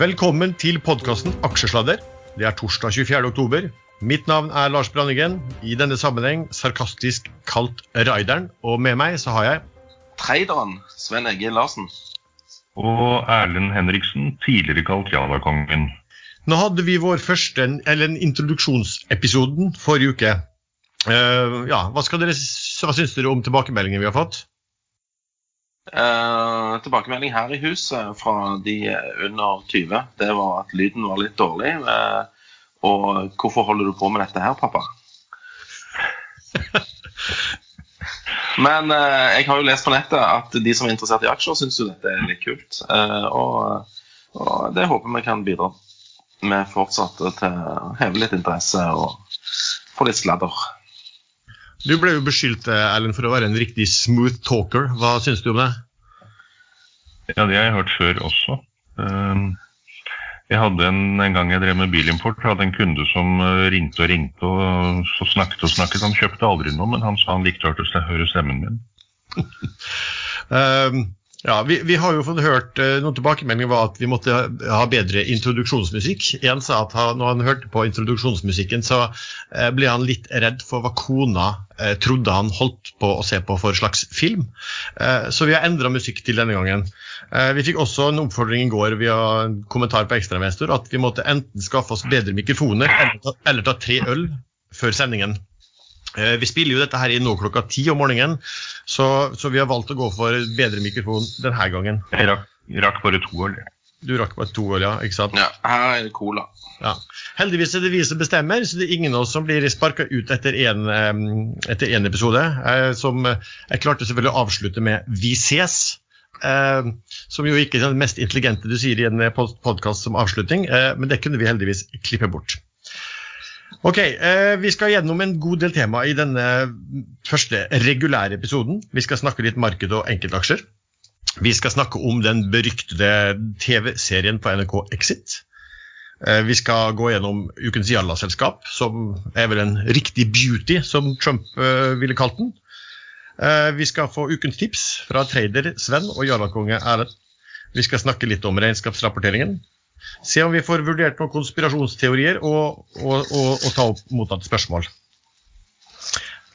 Velkommen til podkasten Aksjesladder. Det er torsdag 24. oktober. Mitt navn er Lars Branningen, i denne sammenheng sarkastisk kalt Raideren. Og med meg så har jeg Treideren Sven Egge Larsen. Og Erlend Henriksen, tidligere kalt Java-kongen. Nå hadde vi vår første, eller en introduksjonsepisoden forrige uke. Uh, ja, hva, skal dere, hva syns dere om tilbakemeldingen vi har fått? Eh, tilbakemelding her i huset fra de under 20, det var at lyden var litt dårlig. Eh, og hvorfor holder du på med dette her, pappa? Men eh, jeg har jo lest på nettet at de som er interessert i aksjer, syns jo dette er litt kult. Eh, og, og, det håper vi kan bidra med fortsatt til å heve litt interesse og få litt sladder. Du ble jo beskyldt Erlend, for å være en riktig smooth talker. Hva syns du om det? Ja, det har jeg hørt før også. Ehm, jeg hadde en, en gang jeg drev med bilimport, hadde en kunde som eh, ringte og ringte og så snakket og snakket. Han kjøpte aldri noe, men han sa han likte å høre stemmen min. um, Ja, vi, vi, har jo fått hørt uh, noen tilbakemeldinger var at vi måtte ha bedre introduksjonsmusikk. En sa at når han hørte på introduksjonsmusikken, så uh, ble han litt redd for hva kona uh, trodde han holdt på å se på for slags film. så vi har endra musikk til denne gangen. vi fikk også en oppfordring i går via en kommentar på Ekstramester at vi måtte enten skaffe oss bedre mikrofoner eller ta, eller ta tre øl før sendingen. Eh, vi spiller jo dette her i nå klokka ti om morgenen, så, så, vi har valgt å gå for bedre mikrofon denne gangen. Jeg rakk, rakk bare to øl. Du rakk bare to øl, ja. ikke sant? Ja, her er det cola. Ja. Heldigvis er det vi som bestemmer, så det er ingen av oss som blir sparka ut etter én episode. Eh, som jeg klarte selvfølgelig å avslutte med 'Vi ses'. Eh, som jo ikke er det mest intelligente du sier i en podkast som avslutning, eh, men det kunne vi heldigvis klippe bort. Ok, eh, Vi skal gjennom en god del tema i denne første regulære episoden. Vi skal snakke litt marked og enkeltaksjer. Vi skal snakke om den beryktede TV-serien på NRK Exit. Eh, vi skal gå gjennom ukens Jalla-selskap, som er vel en riktig beauty, som Trump eh, ville kalt den. Eh, vi skal få ukens tips fra trader Sven og jarlakonge Erlend. Vi skal snakke litt om regnskapsrapporteringen. Se om vi får vurdert noen konspirasjonsteorier og, og, og, og ta opp mottatte spørsmål.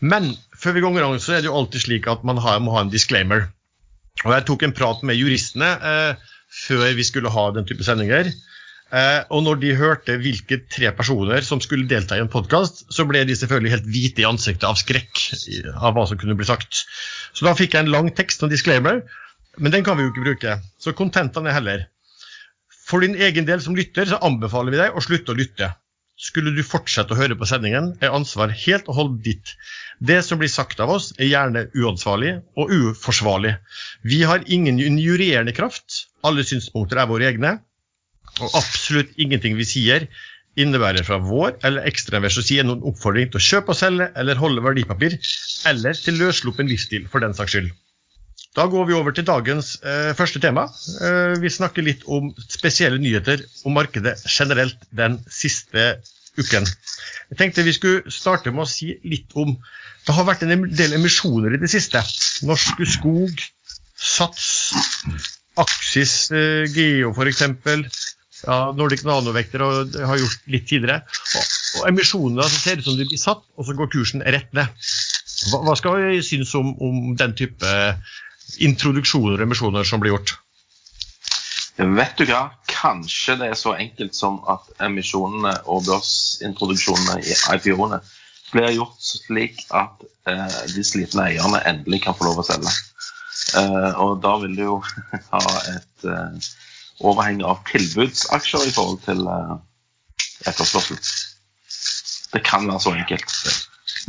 Men før vi går i gang, så er det jo alltid slik at man har, må ha en disclaimer. Og Jeg tok en prat med juristene eh, før vi skulle ha den type sendinger. Eh, og når de hørte hvilke tre personer som skulle delta i en podkast, så ble de selvfølgelig helt hvite i ansiktet av skrekk av hva som kunne bli sagt. Så da fikk jeg en lang tekst og disclaimer, men den kan vi jo ikke bruke. Så kontentene er heller. For din egen del som lytter så anbefaler vi deg å slutte å lytte. Skulle du fortsette å høre på sendingen, er ansvar helt og holdent ditt. Det som blir sagt av oss, er gjerne uansvarlig og uforsvarlig. Vi har ingen injurierende kraft. Alle synspunkter er våre egne. Og absolutt ingenting vi sier, innebærer fra vår eller ekstrainvers å si noen oppfordring til å kjøpe og selge eller holde verdipapir, eller til løssluppen livsstil, for den saks skyld. Da går vi over til dagens eh, første tema. Eh, vi snakker litt om spesielle nyheter om markedet generelt den siste uken. Jeg tenkte vi skulle starte med å si litt om Det har vært en del emisjoner i det siste. Norske Skog, Sats, Aksis eh, Geo f.eks. Ja, Nordic Nanovekter har gjort litt tidligere. Og, og emisjonene altså, ser ut som de blir satt, og så går kursen rett ned. Hva, hva skal vi synes om, om den type introduksjoner og emisjoner som blir gjort? Vet du hva? Kanskje det er så enkelt som at emisjonene og børsintroduksjonene i IPO-ene blir gjort slik at eh, de slitne eierne endelig kan få lov å selge. Eh, og da vil du jo ha et eh, overheng av tilbudsaksjer i forhold til eh, etterspørsel. Det kan være så enkelt.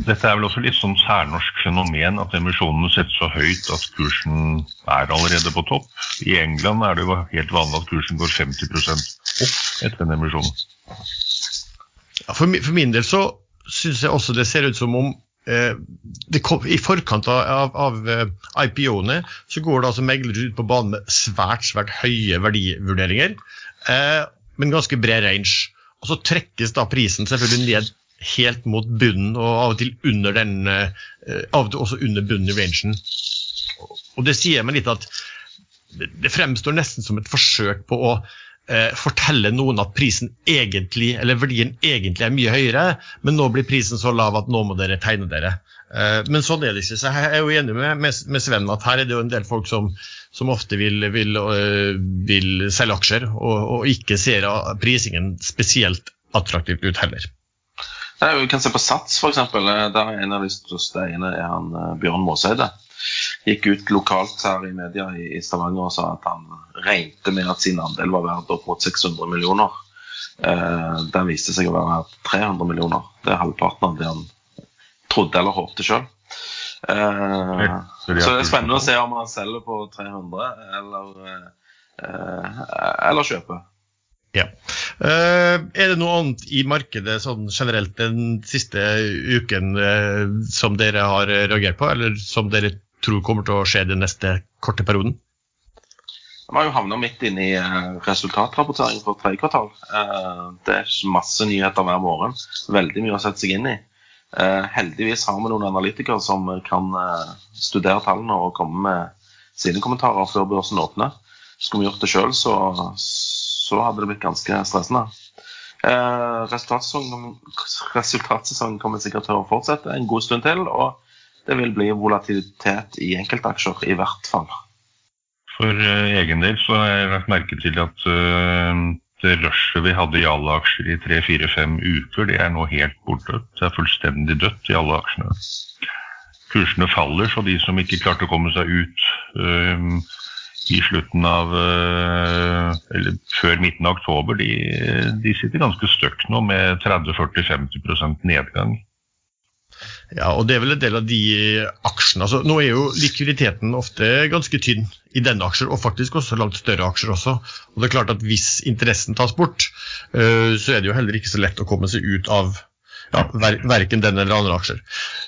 Dette er vel også litt sånn særnorsk fenomen at emisjonene settes så høyt at kursen er allerede på topp. I England er det jo helt vanlig at kursen går 50 opp etter en emisjon. Ja, for, min, for, min del så syns jeg også det ser ut som om eh, kom, I forkant av, av av IPO-ene så går det altså meglere ut på banen med svært svært høye verdivurderinger, eh, men ganske bred range. Og så trekkes da prisen selvfølgelig ned helt mot bunnen, og av og til under den, eh, av og til også under bunnen i rangen. Og Det sier meg litt at det fremstår nesten som et forsøk på å eh, fortelle noen at prisen egentlig, eller verdien egentlig er mye høyere, men nå blir prisen så lav at nå må dere tegne dere. Eh, men sånn er det ikke. Så jeg er jo enig med, med Sven at her er det jo en del folk som, som ofte vil, vil, øh, vil, selge aksjer, og, og ikke ser prisingen spesielt attraktivt ut heller. Nei, vi kan se på Sats, f.eks. Der er en av de største eierne er han eh, Bjørn Måseide gikk ut lokalt her i media i Stavanger og sa at han regnet med at sin andel var verdt opp mot 600 millioner. Eh, den viste seg å være verdt 300 millioner. Det er halvparten av det han trodde eller håpte sjøl. Eh, så det er spennende å se om han selger på 300 eller, eh, eller kjøper. Ja. Er det noe annet i markedet sånn generelt den siste uken uh, som dere har reagert på, eller som dere tror kommer til å skje den neste korte perioden? Vi har jo havna midt inne i eh, resultatrapportering for tredje kvartal. Eh, det er masse nyheter hver morgen. Veldig mye å sette seg inn i. Eh, heldigvis har vi noen analytikere som kan studere tallene og komme med sine kommentarer før børsen åpner. Skulle vi gjort det sjøl, så, så, hadde det blitt ganske stressende. Resultatsesongen, resultatsesongen kommer sikkert til å fortsette en god stund til. og det vil bli volatilitet i enkeltaksjer, i hvert fall. For eh, egen del så har jeg lagt merke til at eh, det rushet vi hadde i alle aksjer i tre, fire, fem uker, det er nå helt borte. Det er fullstendig dødt i alle aksjene. Kursene faller, så de som ikke klarte å komme seg ut uh, i slutten av Eller før midten av oktober, de, de sitter ganske støkk nå med 30-40-50% nedgang. Ja, og det er vel en del av de aksjene. Altså, nå er jo likviditeten ofte ganske tynn i denne aksjer, og faktisk også langt større aksjer også. Og det er klart at Hvis interessen tas bort, uh, så er det jo heller ikke så lett å komme seg ut av ja, ver verken den eller andre aksjer.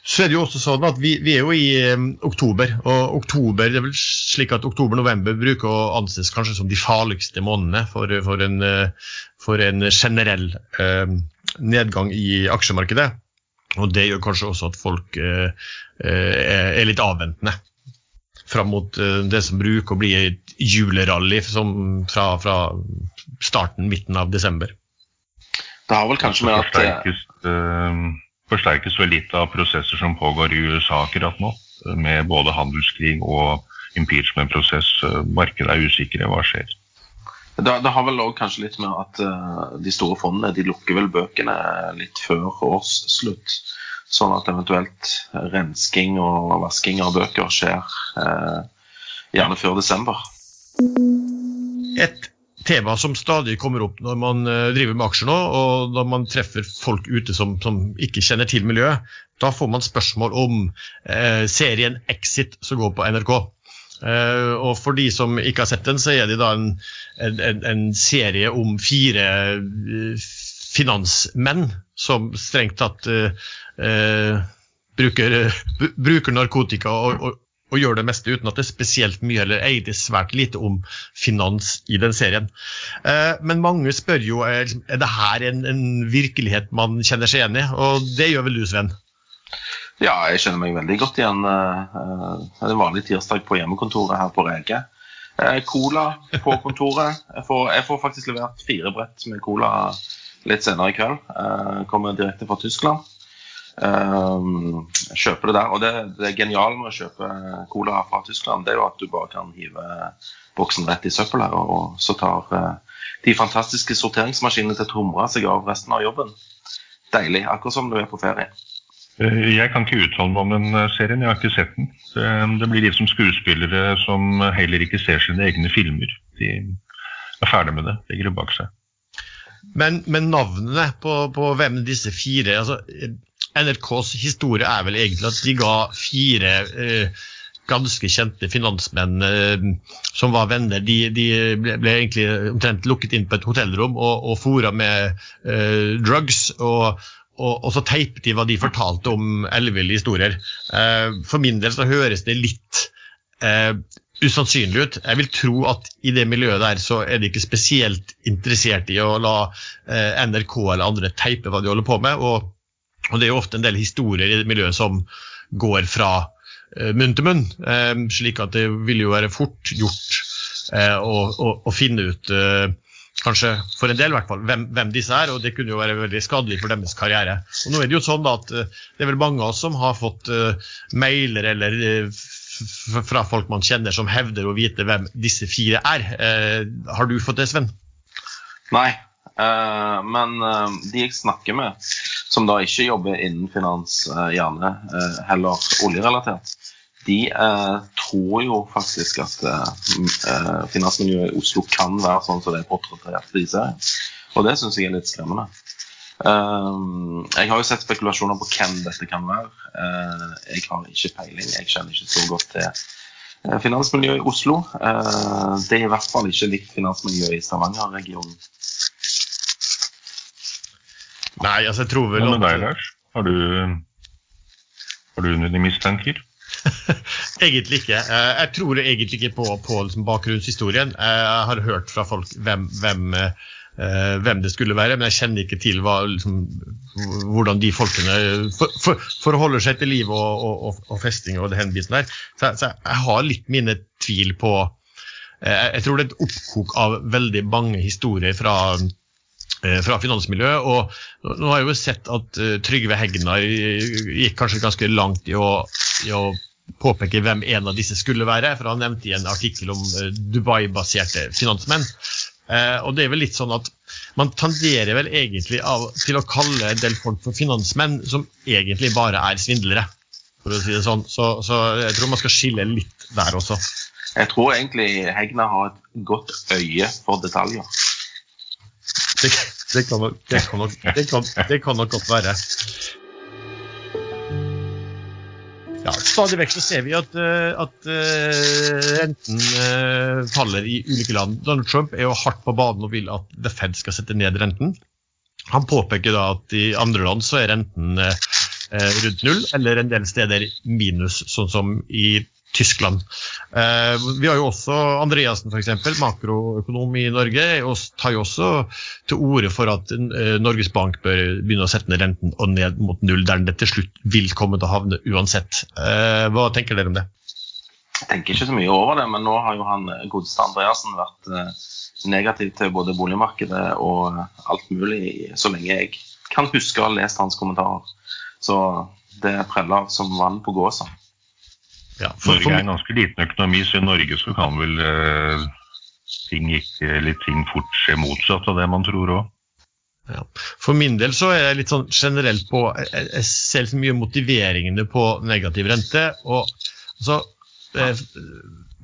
Så er det jo også sånn at Vi, vi er jo i um, oktober, og oktober, det er vel slik at oktober-november bruker å anses kanskje som de farligste månedene for, for, en, uh, for en, generell uh, nedgang i aksjemarkedet. Og Det gjør kanskje også at folk uh, er litt avventende fram mot det som bruker å bli et julerally fra, fra, starten, midten av desember. Det har vel kanskje med at forsterkes, uh, forsterkes vel litt av prosesser som pågår i USA akkurat nå, med både handelskrig og impeachment-prosess. Markedet er usikre. Hva skjer? Det, det, har vel òg kanskje litt med at uh, de store fondene de lukker vel bøkene litt før årsslutt. Sånn at eventuelt rensking og vasking av bøker skjer uh, gjerne før desember. Tema som stadig kommer opp når man uh, driver med aksjer nå, og når man treffer folk ute som, som ikke kjenner til miljøet, da får man spørsmål om serien Exit som går på NRK. Eh, og for de som ikke har sett den, så er det da en, en, en serie om fire uh, finansmenn som strengt tatt eh, bruker, bruker, narkotika og, og, og, gjør det meste uten at det er spesielt mye, eller ei, det svært lite om finans i den serien. men mange spør jo er, er det her en, en virkelighet man kjenner seg igjen i, og det gjør vel du, Sven? Ja, jeg kjenner meg veldig godt igjen. Det en vanlig tirsdag på hjemmekontoret her på Rege. Cola på kontoret. Jeg får, jeg får, faktisk levert fire brett med cola litt senere i kveld. Kommer direkte fra Tyskland. Uh, kjøper det der. Og det, det geniale med å kjøpe cola fra Tyskland, det er jo at du bare kan hive boksen rett i søpla, og så tar de fantastiske sorteringsmaskinene til Tomra seg av resten av jobben. Deilig. Akkurat som du er på ferie. Eh, jeg kan ikke uttale meg om den eh, serien, jeg har ikke sett den. Det blir litt som skuespillere som heller ikke ser sine egne filmer. De er ferdig med det, legger det bak seg. Men, men navnene på, på, hvem disse fire altså, NRKs historie er vel egentlig at de ga fire eh, ganske kjente finansmenn eh, som var venner. De, de ble, ble, egentlig omtrent lukket inn på et hotellrom og, og fora med eh, drugs. og og, og, så teipet de hva de fortalte om elleville historier. Eh, for min del så høres det litt eh, usannsynlig ut. Jeg vil tro at i det miljøet der så er de ikke spesielt interessert i å la eh, NRK eller andre teipe hva de holder på med. Og, og, det er jo ofte en del historier i det miljøet som går fra eh, munn til munn. Eh, slik at det vil jo være fort gjort eh, å, å, å, finne ut kanskje for en del i hvert fall, hvem, hvem, disse er, og det kunne jo være veldig skadelig for deres karriere. Og nå er Det jo sånn at det er vel mange av oss som har fått mailer eller fra folk man kjenner som hevder å vite hvem disse fire er. Uh, har du fått det, Sven? Nei, men de jeg snakker med, som da ikke jobber innen finans, gjerne heller oljerelatert, de eh, tror jo faktisk at eh, finansmiljøet i Oslo kan være sånn som det er portrettert i serien. Og det syns jeg er litt skremmende. Jeg har jo sett spekulasjoner på hvem dette kan være. Jeg har ikke peiling. Jeg kjenner ikke så godt til finansmiljøet i Oslo. det er i hvert fall ikke likt finansmiljøet i Stavanger-regionen. Nei, altså jeg tror vel Hva med deg, Lars? Har du, har du noen mistanker? egentlig ikke. Eh, jeg tror egentlig ikke på, på liksom bakgrunnshistorien. Eh, jeg har hørt fra folk hvem, hvem, eh, hvem, det skulle være, men jeg kjenner ikke til hva, liksom, hvordan de folkene for, for, forholder seg til liv og, og, og, festing og den biten der. Så, så, jeg har litt mine tvil på Jeg tror det er et oppkok av veldig mange historier fra fra finansmiljøet. Og nå har jeg jo sett at Trygve Hegnar gikk kanskje ganske langt i å, i å påpeke hvem en av disse skulle være, for han nevnte i en artikkel om eh, Dubai-baserte finansmenn. Eh, og det er vel litt sånn at Man tenderer vel egentlig av, til å kalle en del folk for finansmenn som egentlig bare er svindlere, for å si det sånn. Så, så jeg tror man skal skille litt der også. Jeg tror egentlig Hegna har et godt øye for detaljer. Det, det, kan, nok, det, kan, nok, kan, det kan nok godt være. Ja, Stadig vekk så ser vi at, eh, at uh, renten uh, faller i ulike land. Donald Trump er jo hardt på banen og vil at The Fed skal sette ned renten. Han påpeker da at i andre land så er renten rundt null, eller en del steder minus, sånn som i Tyskland. Eh, vi har jo også Andreassen, f.eks., makroøkonom i Norge, og tar jo også til orde for at eh, Norges Bank bør begynne å sette ned renten og ned mot null, der den til slutt vil komme til å havne uansett. Eh, hva tenker dere om det? Jeg tenker ikke så mye over det, men nå har jo han godeste Andreassen vært negativ til både boligmarkedet og alt mulig så lenge jeg kan huske å ha lest hans kommentarer. Så det preller som vann på gåsa. Ja, for, Norge er en ganske liten økonomi, så i Norge så kan vel eh, ting, ikke, ting fort skje motsatt av det man tror òg. Ja. For min del så er jeg litt sånn generelt på Jeg, ser liksom mye motiveringene på negativ rente. og altså, jeg,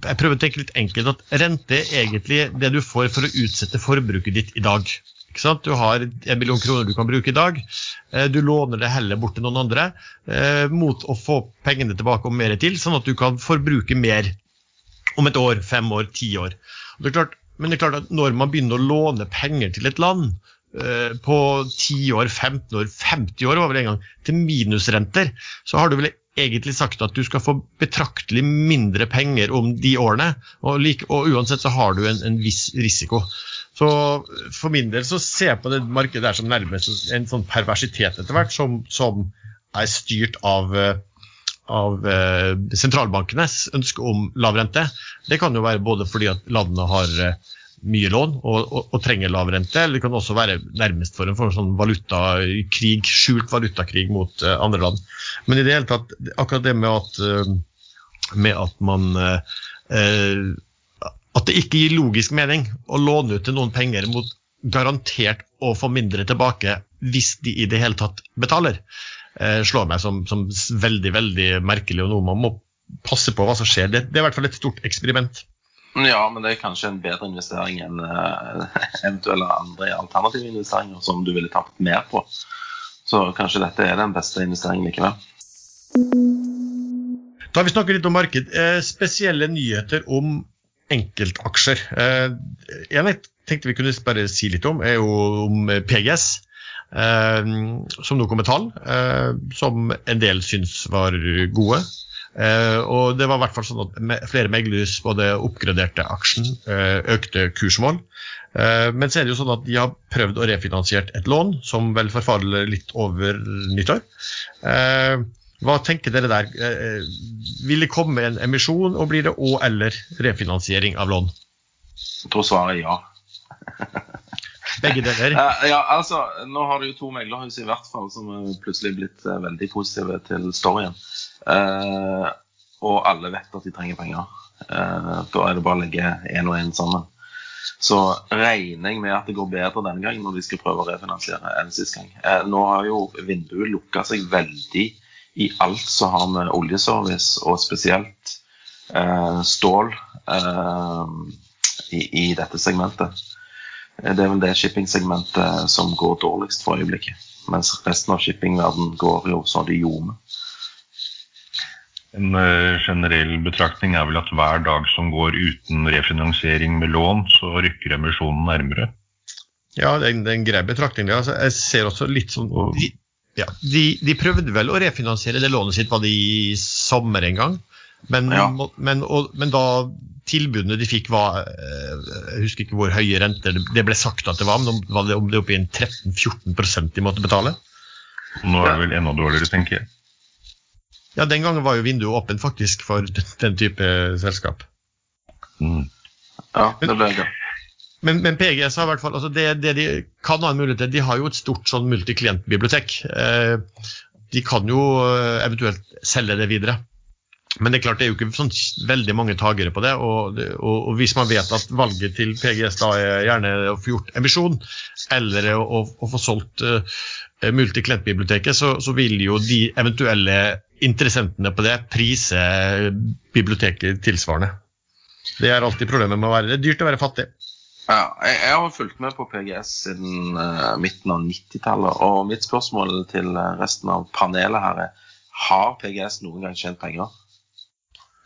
jeg prøver å tenke litt enkelt at rente er egentlig det du får for å utsette forbruket ditt i dag. Du har en million kroner du kan bruke i dag. Eh, du låner det heller bort til noen andre eh, mot å få pengene tilbake og mer til, sånn at du kan forbruke mer om et år, fem år, ti år. Det klart, men det er klart at når man begynner å låne penger til et land eh, på 10 år, 15 år, 50 år over en gang, til minusrenter, så har du vel egentlig sagt at du skal få betraktelig mindre penger om de årene. Og, like, og uansett så har du en, en viss risiko. Så for min del så ser jeg på det markedet der som nærmest en sånn perversitet etter hvert, som, som er styrt av, av uh, sentralbankenes ønske om lav rente. Det kan jo være både fordi at landene har uh, mye lån og, og, og, trenger lav rente, eller det kan også være nærmest for en, for en sånn valutakrig, skjult valutakrig mot uh, andre land. Men i det hele tatt, akkurat det med at, med at man at det ikke gir logisk mening å låne ut til noen penger mot garantert å få mindre tilbake hvis de i det hele tatt betaler, slår meg som, som, veldig veldig merkelig og noe man må passe på hva som skjer. Det, det, er i hvert fall et stort eksperiment. Ja, men det er kanskje en bedre investering enn uh, eventuelle andre alternative investeringer som du ville tapt mer på. Så kanskje dette er den beste investeringen likevel. Da har vi snakket litt om marked. Eh, spesielle nyheter om enkeltaksjer. Eh, en jeg tenkte vi kunne bare si litt om, er jo om PGS. Eh, som nå kom med tall eh, som en del syns var gode. Og det var i hvert fall sånn at flere meglerhus både oppgraderte aksjen, økte kursmål. men så er det jo sånn at de har prøvd å refinansiere et lån som vel forfaller litt over nyttår. Hva tenker dere der? Eh, eh, vil det komme en emisjon, og blir det òg eller refinansiering av lån? Jeg tror svaret er ja. Begge deler. Eh, ja, altså, Nå har du jo to meglerhus i hvert fall som er plutselig blitt eh, veldig positive til storyen. Eh, og alle vet at de trenger penger. Eh, da er det bare å legge én og én sammen. Så regner jeg med at det går bedre denne gangen når de skal prøve å refinansiere enn sist gang. Eh, nå har jo vinduet lukka seg veldig i alt som har med oljeservice og spesielt eh, stål eh, i, i, dette segmentet. Eh, det er vel det shippingsegmentet som går dårligst for øyeblikket. Mens resten av shippingverden går jo så det ljomer. En uh, generell betraktning er vel at hver dag som går uten refinansiering med lån, så rykker emisjonen nærmere. Ja, det er en, det er en grei betraktning. Altså, jeg ser også litt sånn de, ja, de, de, prøvde vel å refinansiere det lånet sitt var det i sommer en gang. Men, ja. men, og, men, da tilbudene de fikk var eh, Jeg husker ikke hvor høye renter det ble sagt at det var, men var det, om det oppe i 13-14 de måtte betale? Nå er det vel enda dårligere, tenker jeg. Ja, den gangen var jo vinduet åpent faktisk for den type selskap. Mm. Ja, det ble det. Men, men, PGS har i hvert fall, altså det, det, de kan ha en mulighet til, de har jo et stort sånn multiklientbibliotek. Eh, de kan jo eh, eventuelt selge det videre. Men det er klart det er jo ikke sånn veldig mange tagere på det. Og, og, og, hvis man vet at valget til PGS da er gjerne å få gjort emisjon, eller å, å, få solgt uh, multiklientbiblioteket, så, så vil jo de eventuelle interessentene på det prise biblioteket tilsvarende. Det er alltid problemet med å være det. er dyrt å være fattig. Ja, jeg, jeg har fulgt med på PGS siden uh, midten av 90-tallet. Og mitt spørsmål til eh, resten av panelet her er har PGS noen gang tjent penger?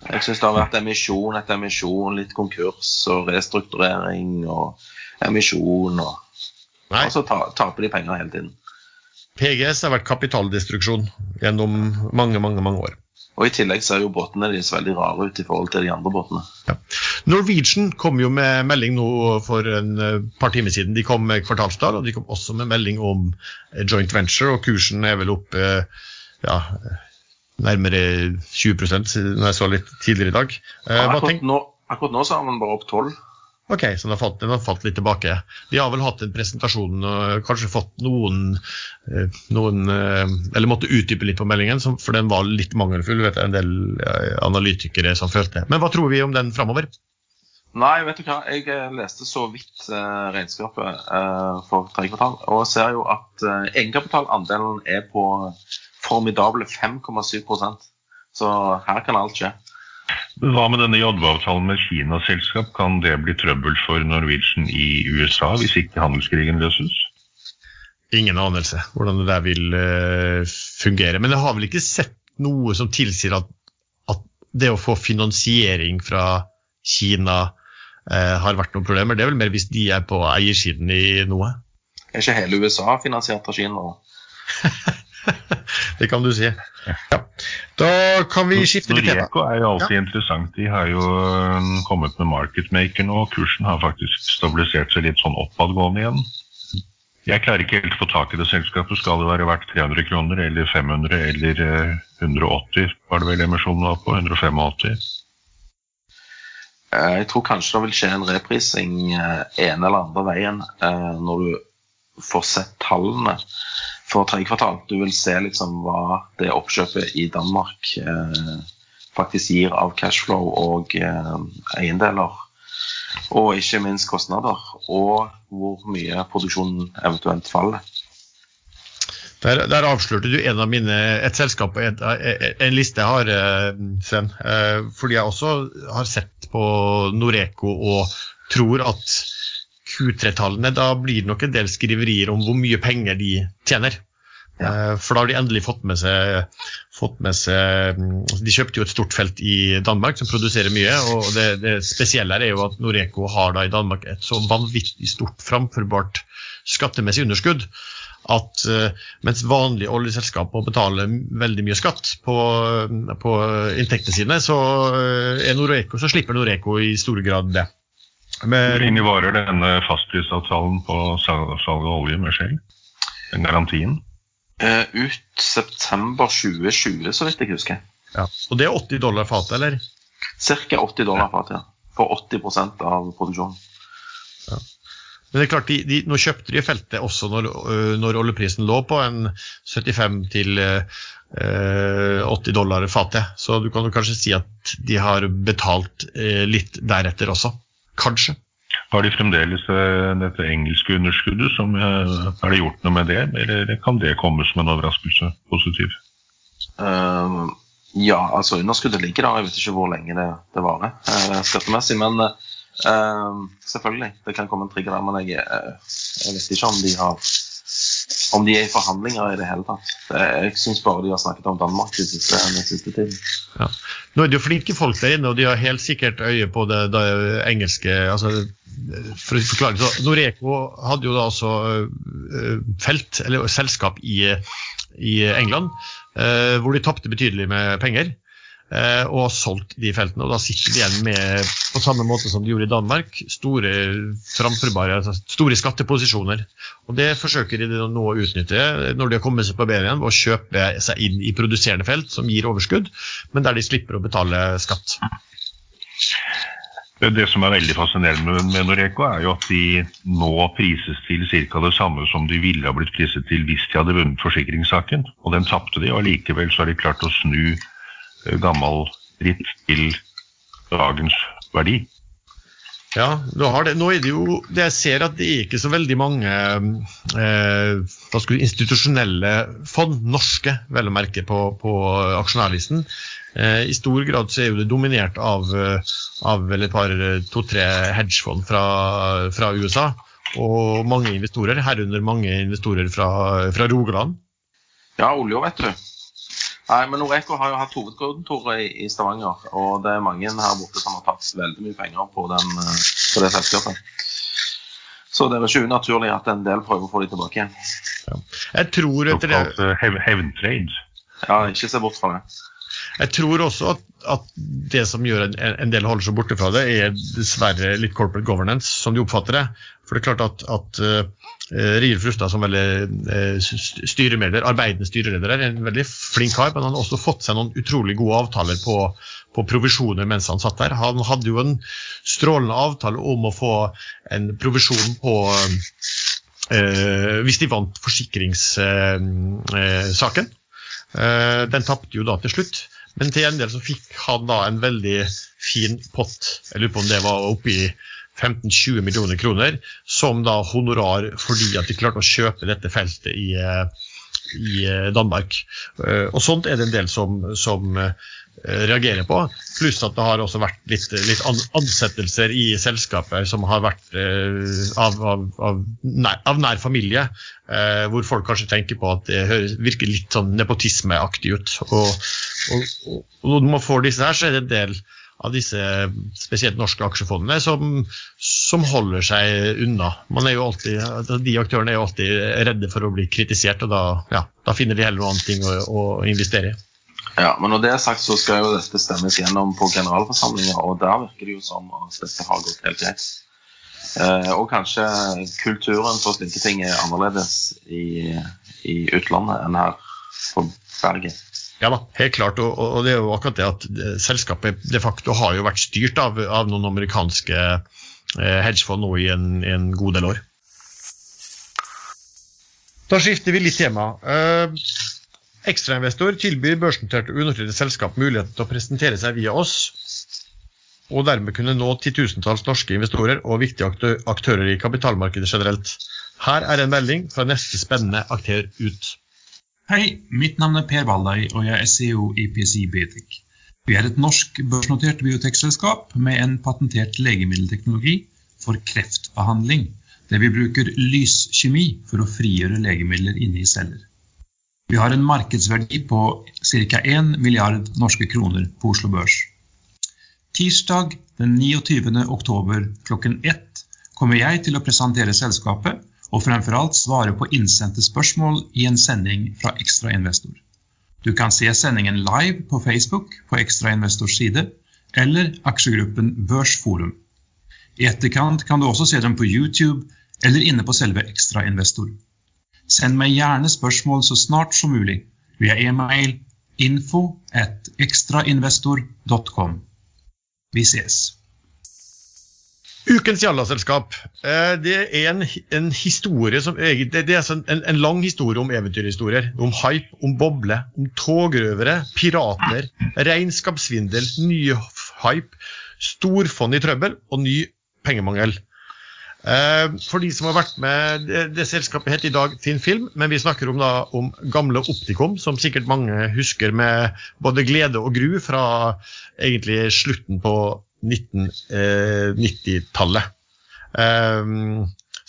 Jeg syns det har vært emisjon etter emisjon, litt konkurs og restrukturering og emisjon. Og, og så taper de penger hele tiden. PGS har vært kapitaldestruksjon gjennom mange, mange, mange år. Og I tillegg så er jo båtene deres veldig rare ut i forhold til de andre båtene. Ja. Norwegian kom jo med melding nå for en eh, par timer siden. De kom med kvartalstall, og de kom også med melding om eh, joint venture. og Kursen er vel opp ja, nærmere 20% når jeg så litt tidligere i dag. Eh, akkurat, nå, akkurat nå så har man bare opp 12 Ok, så den har, falt, den har falt, litt tilbake. De har vel hatt en presentasjon og kanskje fått noen, eh, noen eh, Eller måtte utdype litt på meldingen, for den var litt mangelfull. vet jeg, En del eh, analytikere som følte. Men hva tror vi om den framover? Nei, vet du hva. Jeg leste så vidt regnskapet for tredje kvartal, og ser jo at egenkapitalandelen er på formidable 5,7% Så her kan alt skje. Hva med denne JV-avtalen med Kina-selskap? Kan det bli trøbbel for Norwegian i USA hvis ikke handelskrigen løses? Ingen anelse hvordan det der vil uh, fungere. Men jeg har vel ikke sett noe som tilsier at, at det å få finansiering fra Kina eh, har vært noen problemer. Det er vel mer hvis de er på eiersiden i noe. Er ikke hele USA finansiert av Kina? det kan du si. Ja. Da kan vi skifte litt tema. Noreco er jo alltid ja. interessant. De har jo um, kommet med marketmaker nå. Kursen har faktisk stabilisert seg litt sånn oppadgående igjen. Jeg klarer ikke helt å få tak i det selskapet. Skal det være verdt 300 kroner eller 500 eller 180, uh, var det vel emisjonen var på? 185? Eh, jeg tror kanskje det vil skje en reprising En ene eller andre veien eh, når du får sett tallene for tredje kvartal. Du vil se liksom hva det oppkjøpet i Danmark eh, faktisk gir av cashflow og eh, eiendeler. Og ikke minst kostnader. Og hvor mye produksjonen eventuelt faller. Der, der, avslørte du en av mine, et selskap og en, en, liste jeg har, eh, Sven. Eh, fordi jeg også har sett på Noreco og tror at Q3-tallene, da blir det nok en del skriverier om hvor mye penger de tjener. Ja. Eh, for da har de endelig fått med, seg, fått med seg mm, De kjøpte jo et stort felt i Danmark som produserer mye. og Det, det spesielle her er jo at Noreco har da i Danmark et så vanvittig stort framførbart skattemessig underskudd at uh, mens vanlige oljeselskaper må betale veldig mye skatt på, på inntektene sine, så, uh, Noreco, så slipper Noreco i stor grad det. Hvor lenge varer denne fastprisavtalen på salg av olje med Shell? Den garantien? Uh, ut september 2020, så vidt jeg husker. Ja. Og det er 80 dollar fatet, eller? Ca. 80 dollar fatet, ja. For 80% av produksjonen. Ja. Men det er klart, de, de, nå kjøpte de feltet også når, øh, når oljeprisen lå på en 75 til øh, 80 dollar fatet. Så du kan jo kanskje si at de har betalt øh, litt deretter også. Kanskje. Har de fremdeles eh, dette engelske underskuddet? Som, eh, er det gjort noe med det, eller kan det komme som en overraskelse? Positiv? Uh, ja, altså underskuddet ligger der. Jeg vet ikke hvor lenge det, det varer uh, skattemessig. Men uh, selvfølgelig, det kan komme en trigger der. Men jeg, jeg vet ikke om de har om de er i forhandlinger i det hele tatt. Jeg syns bare de har snakket om Danmark den siste, den siste tiden. Ja. Nå er det jo flinke folk der inne, og de har helt sikkert øye på det, det engelske altså, For å forklare så Noreco hadde jo da uh, felt, eller selskap, i, i England, uh, hvor de tapte betydelig med penger. Eh, og har solgt de feltene. og Da sitter de igjen med, på samme måte som de gjorde i Danmark, store framførbare, altså store skatteposisjoner. Og Det forsøker de nå å utnytte når de har kommet seg på beina igjen, ved å kjøpe seg inn i produserende felt som gir overskudd, men der de slipper å betale skatt. Det som er veldig fascinerende med Noreco, er jo at de nå prises til ca. det samme som de ville ha blitt priset til hvis de hadde vunnet forsikringssaken. Og den tapte de, og likevel så har de klart å snu gammel dritt til dagens verdi. Ja, nå, det, nå er det jo det Jeg ser at det er ikke så veldig mange eh, institusjonelle fond, norske vel å merke, på, på aksjonærlisten. Eh, I stor grad så er jo det dominert av, av et par to-tre hedgefond fra, fra, USA. Og mange investorer, herunder mange investorer fra, fra Rogaland. Ja, olje òg, vet du. Nei, men Noreco har jo hatt hovedkontoret i, i Stavanger, og det er mange her borte som har tatt veldig mye penger på, den, eh, på det selskapet. Så det er ikke unaturlig at en del prøver å få de tilbake igjen. Ja. Jeg tror etter det eh, Hevntrade. Ja, ikke se bort fra det. Jeg tror også at, at det som gjør en, en, del holder seg borte fra det, er dessverre litt corporate governance, som de oppfatter det. For det er klart at, at uh, Rier Frustad som veldig uh, styremedler, arbeidende styreleder er en veldig flink kar, men han har også fått seg noen utrolig gode avtaler på, på provisjoner mens han satt der. Han hadde jo en strålende avtale om å få en provisjon på uh, hvis de vant forsikringssaken. Uh, den tapte jo da til slutt, men til gjengjeld så fikk han da en veldig fin pott. Jeg lurer på om det var oppi 15-20 millioner kroner, som da honorar fordi at de klarte å kjøpe dette feltet i, eh, i eh, Danmark. Og sånt er det en del som, som Eh, reagerer på. Pluss at det har også vært litt, litt ansettelser i selskapet som har vært eh, av, av, av, nær, av, nær, familie, eh, hvor folk kanskje tenker på at det virker litt sånn nepotismeaktig ut. Og, og, og, når man får disse her, så er det en del av disse spesielt norske aksjefondene som, som holder seg unna. Man er jo Alltid, de aktørene er jo alltid redde for å bli kritisert, og da, ja, da finner de heller noe annet ting å, å investere i. Ja, men når det er sagt, så skal jo dette stemmes gjennom på generalforsamlinger, og der virker det jo som at dette har gått helt greit. Eh, og kanskje kulturen for slike ting er annerledes i, i utlandet enn her på Bergen. Ja da, helt klart. Og, og, det er jo akkurat det at selskapet de facto har jo vært styrt av, av noen amerikanske eh, hedgefond nå i en, en, god del år. Da skifter vi litt tema. Eh, Ekstrainvestor tilbyr børsnoterte unoterte selskap muligheten til å presentere seg via oss, og dermed kunne nå titusentalls norske investorer og viktige aktører i kapitalmarkedet generelt. Her er en melding fra neste spennende aktør ut. Hei, mitt navn er Per Valdai, og jeg er CEO i PCI Biotech. Vi er et norsk børsnotert biotekselskap med en patentert legemiddelteknologi for kreftbehandling, der vi bruker lyskjemi for å frigjøre legemidler inne i celler. Vi har en markedsverdi på ca. 1 milliard norske kroner på Oslo Børs. Tirsdag den 29. oktober klokken 1 kommer jeg til å presentere selskapet og fremfor alt svare på innsendte spørsmål i en sending fra Ekstra Investor. Du kan se sendingen live på Facebook på Ekstra Investors side eller aksjegruppen Børsforum. I etterkant kan du også se dem på YouTube eller inne på selve Ekstra Investor. Send meg gjerne spørsmål så snart som mulig via e-mail info at ekstrainvestor.com. Vi ses. Ukens Jalla-selskap. Eh, det er en, en, historie som det, er altså en, en, lang historie om eventyrhistorier. Om hype, om boble, om togrøvere, pirater, regnskapssvindel, ny hype, storfond i trøbbel og ny pengemangel. Eh, for de som har vært med Det, selskapet heter i dag Finn Film, men vi snakker om, da, om gamle Optikum, som sikkert mange husker med både glede og gru fra egentlig slutten på 1990-tallet. Eh,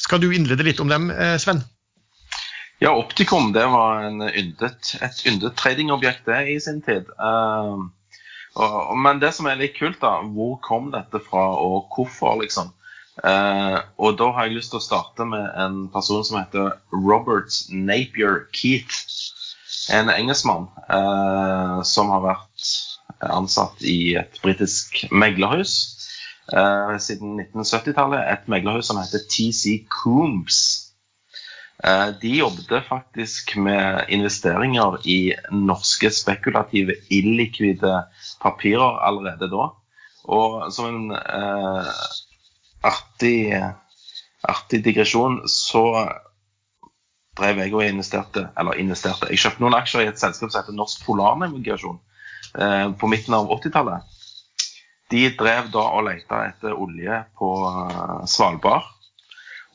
skal du innlede litt om dem, eh, Sven? Ja, Optikum det var yndet, et yndet tradingobjekt i sin tid. Men det som er litt kult, da, hvor kom dette fra, og hvorfor, liksom? Uh, og da har jeg lyst til å starte med en person som heter Robert Napier Keith. En engelskmann uh, som har vært ansatt i et britisk meglerhus uh, siden 1970-tallet. Et meglerhus som heter TC Coombs. De jobbet faktisk med investeringer i norske spekulative, illikvide papirer allerede da. Og som en artig, artig digresjon så drev jeg og investerte, eller investerte. Jeg kjøpte noen aksjer i et selskap som heter Norsk Polarnavigasjon. Eh, på midten av 80-tallet. De drev da og lette etter olje på eh, Svalbard.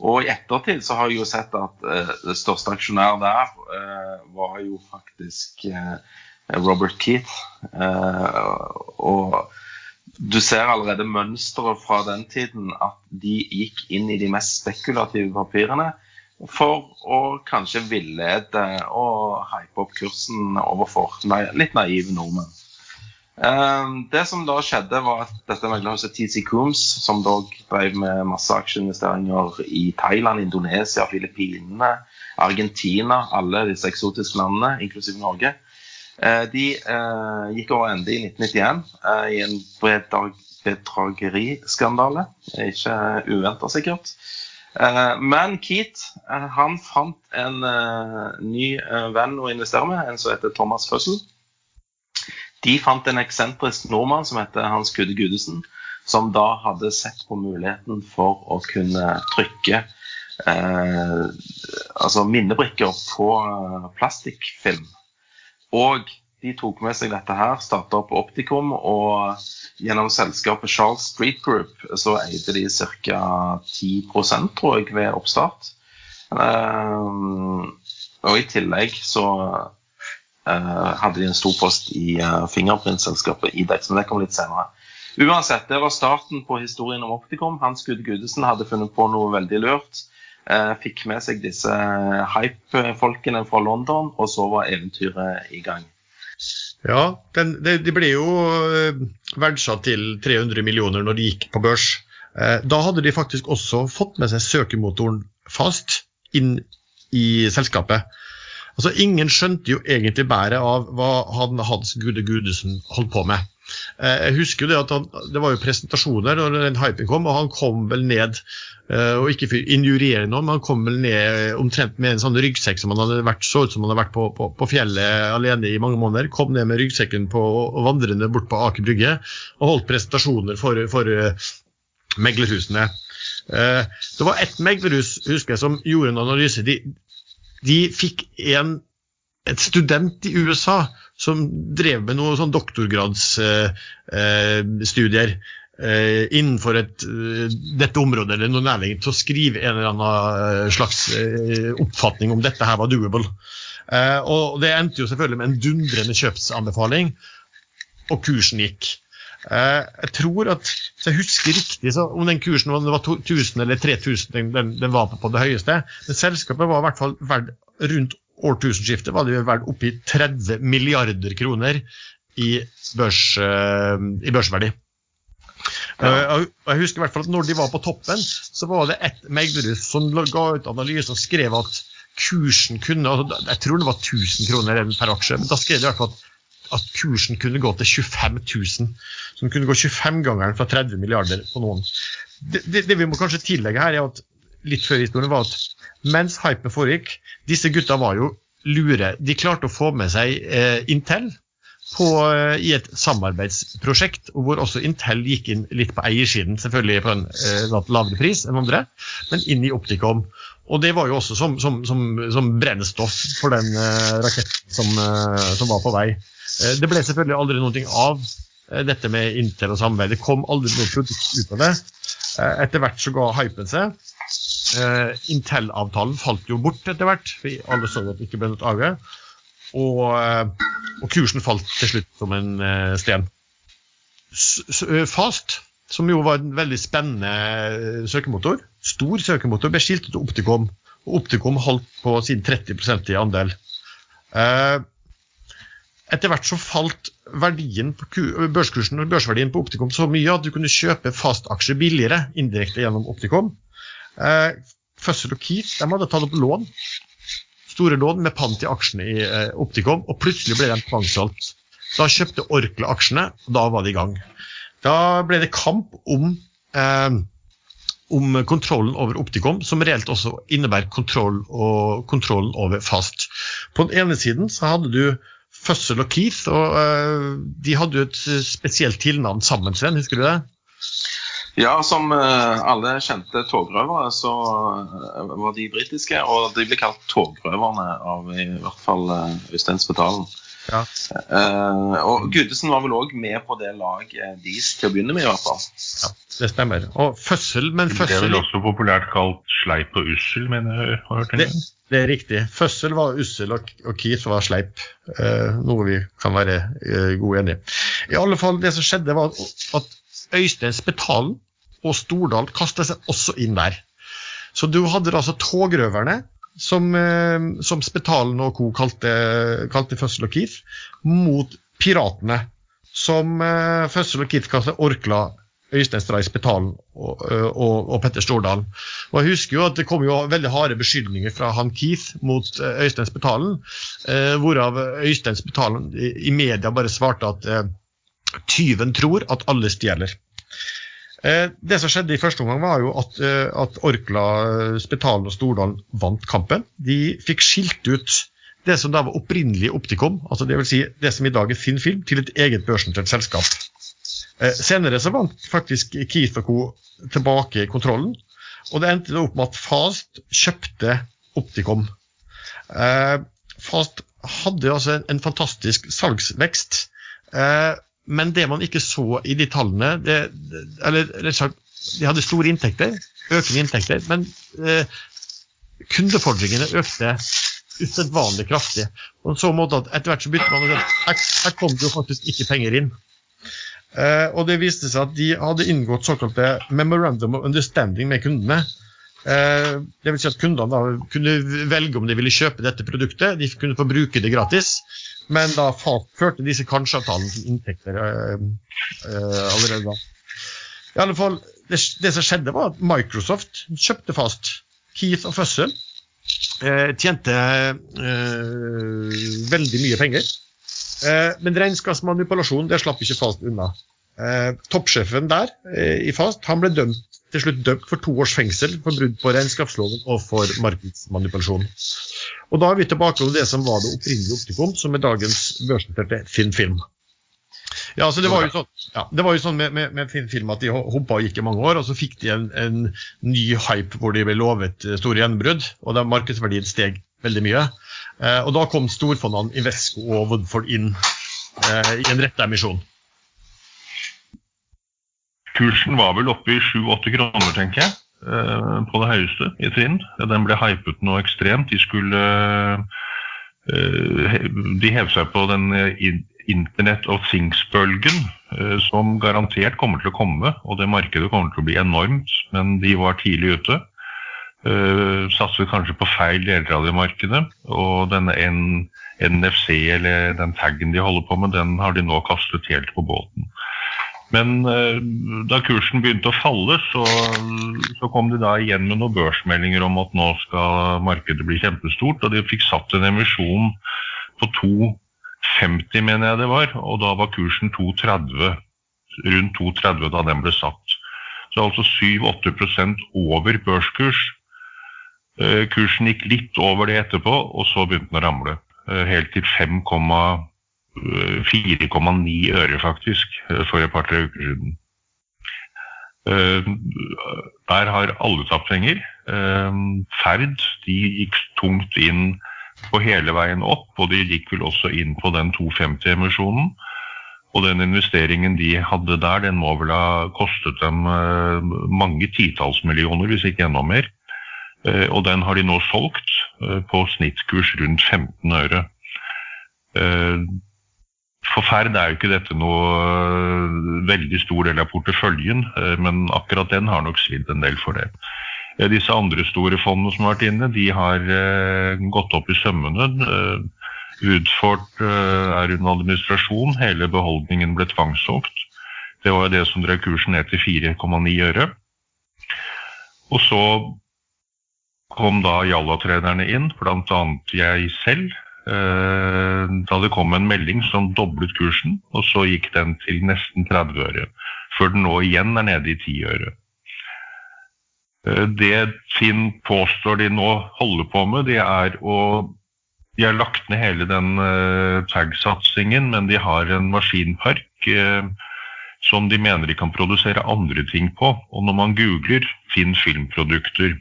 Og i ettertid så har jeg jo sett at eh, det største aksjonær der eh, var jo faktisk uh, Robert Keith. og du ser allerede mønsteret fra den tiden at de gikk inn i de mest spekulative papirene for å kanskje villede og hype opp kursen overfor litt naive nordmenn. Ehm, det som da skjedde, var at dette meglerhuset TC Cooms, som da drev med masse aksjeinvesteringer i Thailand, Indonesia, Filippinene, Argentina, alle disse eksotiske landene, inklusiv Norge, de eh, gikk over ende i 1991 eh, i en bedrageriskandale. Ikke uventa, sikkert. Men Keat han fant en ny venn å investere med, en som heter Thomas Fussell. De fant en eksentrisk nordmann som heter Hans Kudde Gudesen, som da hadde sett på muligheten for å kunne trykke eh, altså minnebrikker på eh, plastikkfilm. Og de tok med seg dette her, starta opp Optikum, og gjennom selskapet Charles Street Group så eide de ca. 10 tror jeg, ved oppstart. Um, og i tillegg så Eh, hadde de en stor post i uh, fingerprintselskapet Idex, men det kom litt senere. Uansett, det var starten på historien om Optikum. Hans Gud Gudesen hadde funnet på noe veldig lurt. Uh, fikk med seg disse hype-folkene fra London, og så var eventyret i gang. Ja, den, de, de, ble jo verdsatt til 300 millioner når de gikk på børs. Da hadde de faktisk også fått med seg søkemotoren Fast inn i selskapet. Altså, Ingen skjønte jo egentlig bæret av hva han, Hans Gude Gudesen holdt på med. Eh, jeg husker jo Det at han, det var jo presentasjoner når den hypen kom, og han kom vel ned eh, og ikke for noe, men han kom vel ned omtrent med en sånn ryggsekk som han hadde vært, så ut som han hadde vært på, på, på, fjellet alene i mange måneder. Kom ned med ryggsekken på, og vandrende bort på Aker Brygge og holdt presentasjoner for, for uh, meglerhusene. Det var ett meglerhus husker jeg, som gjorde en analyse. De, de fikk en, et student i USA som drev med noen sånn doktorgradsstudier eh, eh, innenfor et, eh, dette området eller noe nærliggende til å skrive en eller annen slags oppfatning om dette her var doable. og Det endte jo selvfølgelig med en dundrende kjøpsanbefaling, og kursen gikk. jeg tror at, hvis jeg husker riktig, så om den kursen om det var 1000 eller 3000 den, den var på det høyeste, men selskapet var i hvert fall verdt rundt årtusenskiftet var det verdt oppi 30 milliarder kroner i, børs, uh, i børsverdi. Ja. Uh, jeg husker i hvert fall at når de var på toppen, så var det ett meglerhus som ga ut analyse og skrev at kursen kunne altså, Jeg tror det var 1000 kroner per aksje, men da skrev de i hvert fall at, at kursen kunne gå til 25 000. Som kunne gå 25-gangeren fra 30 milliarder på noen. Det, det, det, vi må kanskje tillegge her, er at litt før historien var at mens hypen foregikk Disse gutta var jo lure. De klarte å få med seg eh, Intel. på, eh, i et samarbeidsprosjekt hvor også Intel gikk inn litt på eiersiden, selvfølgelig på en eh, lavere pris enn andre, men inn i Opticom. Og det var jo også som, som, som, som brennstoff for den eh, raketten som, eh, som, var på vei. Eh, det ble selvfølgelig aldri noe av dette med Intel og samarbeid. Det kom aldri noe produkt ut av det. etter hvert så ga hypen seg. Intel-avtalen falt jo bort etter hvert, for alle så at det ikke ble noe av. Og, eh, og, kursen falt til slutt som en eh, sten. Eh, Fast, som jo var en veldig spennende søkemotor, stor søkemotor, ble skilt ut til Opticom. Og Opticom holdt på sin 30 i andel. Eh, etter hvert så falt på børskursen og børsverdien på Opticom så mye at du kunne kjøpe fast-aksjer billigere indirekte gjennom Opticom. Uh, Fussel og Keith de hadde tatt opp lån store lån med pant i aksjene i eh, Opticom, og plutselig ble de tvangssolgt. Da kjøpte Orkla aksjene, og da var det i gang. Da ble det kamp om, eh, om kontrollen over Opticom, som reelt også innebærer kontroll og kontrollen over Fast. På den ene siden så hadde du Fussel og Keith, og eh, de hadde jo et spesielt tilnavn sammen, Sven, husker du det? Ja, som eh, alle kjente togrøvere, så eh, var de britiske. Og de ble kalt togrøverne av i hvert fall eh, Øystein Spetalen. Ja. Uh, og Gudesen var vel òg med på det laget deres til å begynne med, i hvert fall. Ja, det stemmer. Og fødsel, men fødsel Det er vel også populært kalt sleip og ussel, mener jeg har hørt det, det er riktig. Fødsel var ussel, og, og Kis var sleip. Uh, noe vi kan være uh, gode enige i. I alle fall, det som skjedde, var at Øystein Spetalen og Stordal kastet seg også inn der. Så du hadde altså togrøverne, som, eh, som Spetalen og co. kalte, kalte Fødsel og Keith, mot piratene, som uh, Fødsel og Keith kalte Orkla, Øystein Stray Spetalen og, eh, og, og, Petter Stordalen. Og jeg husker jo at Det kom jo veldig harde beskyldninger fra han Keith mot Øystein Spetalen, Eh, hvorav Øystein Spetalen i, i, media bare svarte at eh, tyven tror at alle stjeler. Eh, det som skjedde i første omgang, var jo at, eh, at Orkla, Spetalen og Stordalen vant kampen. De fikk skilt ut det som da var opprinnelig Opticom, altså det vil Si det som i dag er Finn Film, til et eget børsnotert selskap. Eh, senere så vant faktisk Keith Co. tilbake kontrollen, og det endte opp med at Fast kjøpte Opticom. Fast hadde altså en, en fantastisk salgsvekst. Men det man ikke så i de tallene det, Eller rett og slett, de hadde store inntekter, økende inntekter, men eh, kundefordringene økte usedvanlig kraftig. Og så måte at Etter hvert så begynte man å si her, kom det jo faktisk ikke penger inn. Eh, og det viste seg at de hadde inngått såkalte memorandum of understanding med kundene. Eh, det vil si at Kundene da kunne velge om de ville kjøpe dette produktet. De kunne få bruke det gratis. Men da førte disse kanskje-avtalene til inntekter uh, uh, allerede da. I alle fall, det, det, som skjedde, var at Microsoft kjøpte fast Keith og Fussell. Uh, tjente veldig mye penger. men regnskapsmanipulasjon det slapp ikke Fast unna. toppsjefen der i Fast han ble dømt, til slutt dømt for to års fengsel for brudd på regnskapsloven og for markedsmanipulasjon. Og da er vi tilbake til det som var det opprinnelige Optikum, som er dagens børsnoterte Finn Film. Ja, så Det var jo sånn, ja, var jo sånn med, med, med Finn Film at de hoppa og gikk i mange år, og så fikk de en, en ny hype hvor de ble lovet eh, store gjennombrudd, og da markedsverdien steg veldig mye. Eh, og Da kom storfondene Invesco og Woodford inn eh, i en rette emisjon. Kursen var vel oppe i 7-8 kroner, tenker jeg. Eh, på det høyeste i trinn. Den ble hypet noe ekstremt. De skulle eh, De hev seg på den Internet of Things-bølgen, eh, som garantert kommer til å komme. Og det markedet kommer til å bli enormt, men de var tidlig ute. Satset kanskje på feil deler av det markedet. Og denne NFC, eller den taggen de holder på med, den har de nå kastet helt på båten. Men eh, da kursen begynte å falle, så, så, kom de da igjen med noen børsmeldinger om at nå skal markedet bli kjempestort. Og de fikk satt en emisjon på 2,50, mener jeg det var. Og da var kursen 2,30. Rundt 2,30 da den ble satt. Så altså 7-8 over børskurs. Eh, kursen gikk litt over det etterpå, og så begynte den å ramle. Eh, helt til 5,5 4,9 øre, faktisk, for et par-tre uker siden. Der har alle tapt penger. Ferd de gikk tungt inn på hele veien opp, og de gikk vel også inn på den 250-emisjonen. Og den investeringen de hadde der, den må vel ha kostet dem mange titalls millioner, hvis ikke enda mer. Og den har de nå solgt på snittkurs rundt 15 øre. For Ferd er jo ikke dette noe veldig stor del av porteføljen, men akkurat den har nok svidd en del for det. Disse andre store fondene som har vært inne, de har gått opp i sømmene. Utfort er under administrasjon, hele beholdningen ble tvangssolgt. Det var jo det som drev kursen ned til 4,9 øre. Og så kom da Jalla-trenerne inn, bl.a. jeg selv. Da det kom en melding som doblet kursen, og så gikk den til nesten 30 øre. Før den nå igjen er nede i 10 øre. Det Finn påstår de nå holder på med, det er å De har lagt ned hele den tag-satsingen, men de har en maskinpark som de mener de kan produsere andre ting på. Og når man googler Finn filmprodukter,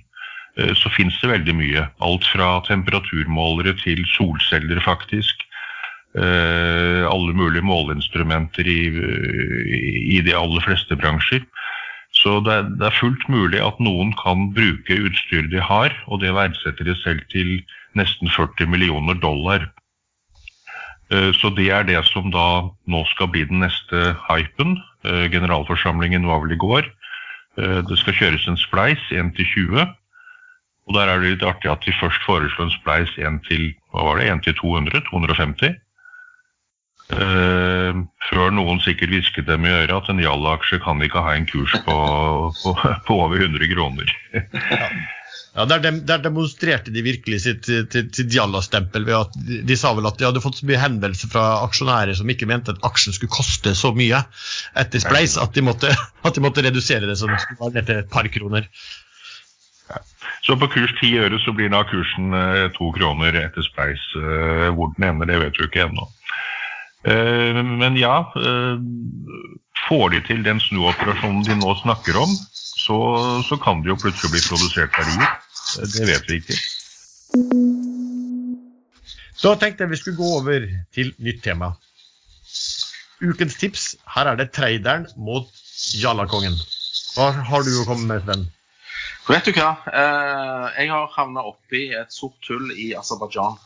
så finnes det veldig mye. Alt fra temperaturmålere til solceller, faktisk. Alle mulige måleinstrumenter i, i de aller fleste bransjer. Så det er, fullt mulig at noen kan bruke utstyr de har, og det verdsetter de selv til nesten 40 millioner dollar. Så det er det som da nå skal bli den neste hypen. Generalforsamlingen var vel i går. Det skal kjøres en spleis, 1 til 20. Og der er det litt artig at de først foreslo en spleis 1 til, hva var det, 1 til 200, 250. Uh, før noen sikkert hvisket dem i øret at en Jalla-aksje kan ikke ha en kurs på, på, på over 100 kroner. ja. ja der, dem, der, demonstrerte de virkelig sitt, sitt, sitt Jalla-stempel ved at de, de, sa vel at de hadde fått så mye henvendelser fra aksjonærer som ikke mente at aksjen skulle koste så mye etter Spleis at de måtte, at de måtte redusere det så det skulle være ned til et par kroner. Så på kurs 10 øre så blir da kursen eh, to kroner etter Spleis. Eh, hvor den ender, det vet du ikke ennå. Eh, men ja, får de til den snuoperasjonen de nå snakker om, så, så kan det jo plutselig bli produsert verdier. Det vet vi ikke. Da tenkte jeg vi skulle gå over til nytt tema. Ukens tips. Her er det traderen mot Jallakongen. Hva har du å komme med, Sven? Vet du hva? Jeg har havna oppi et sort hull i Aserbajdsjan.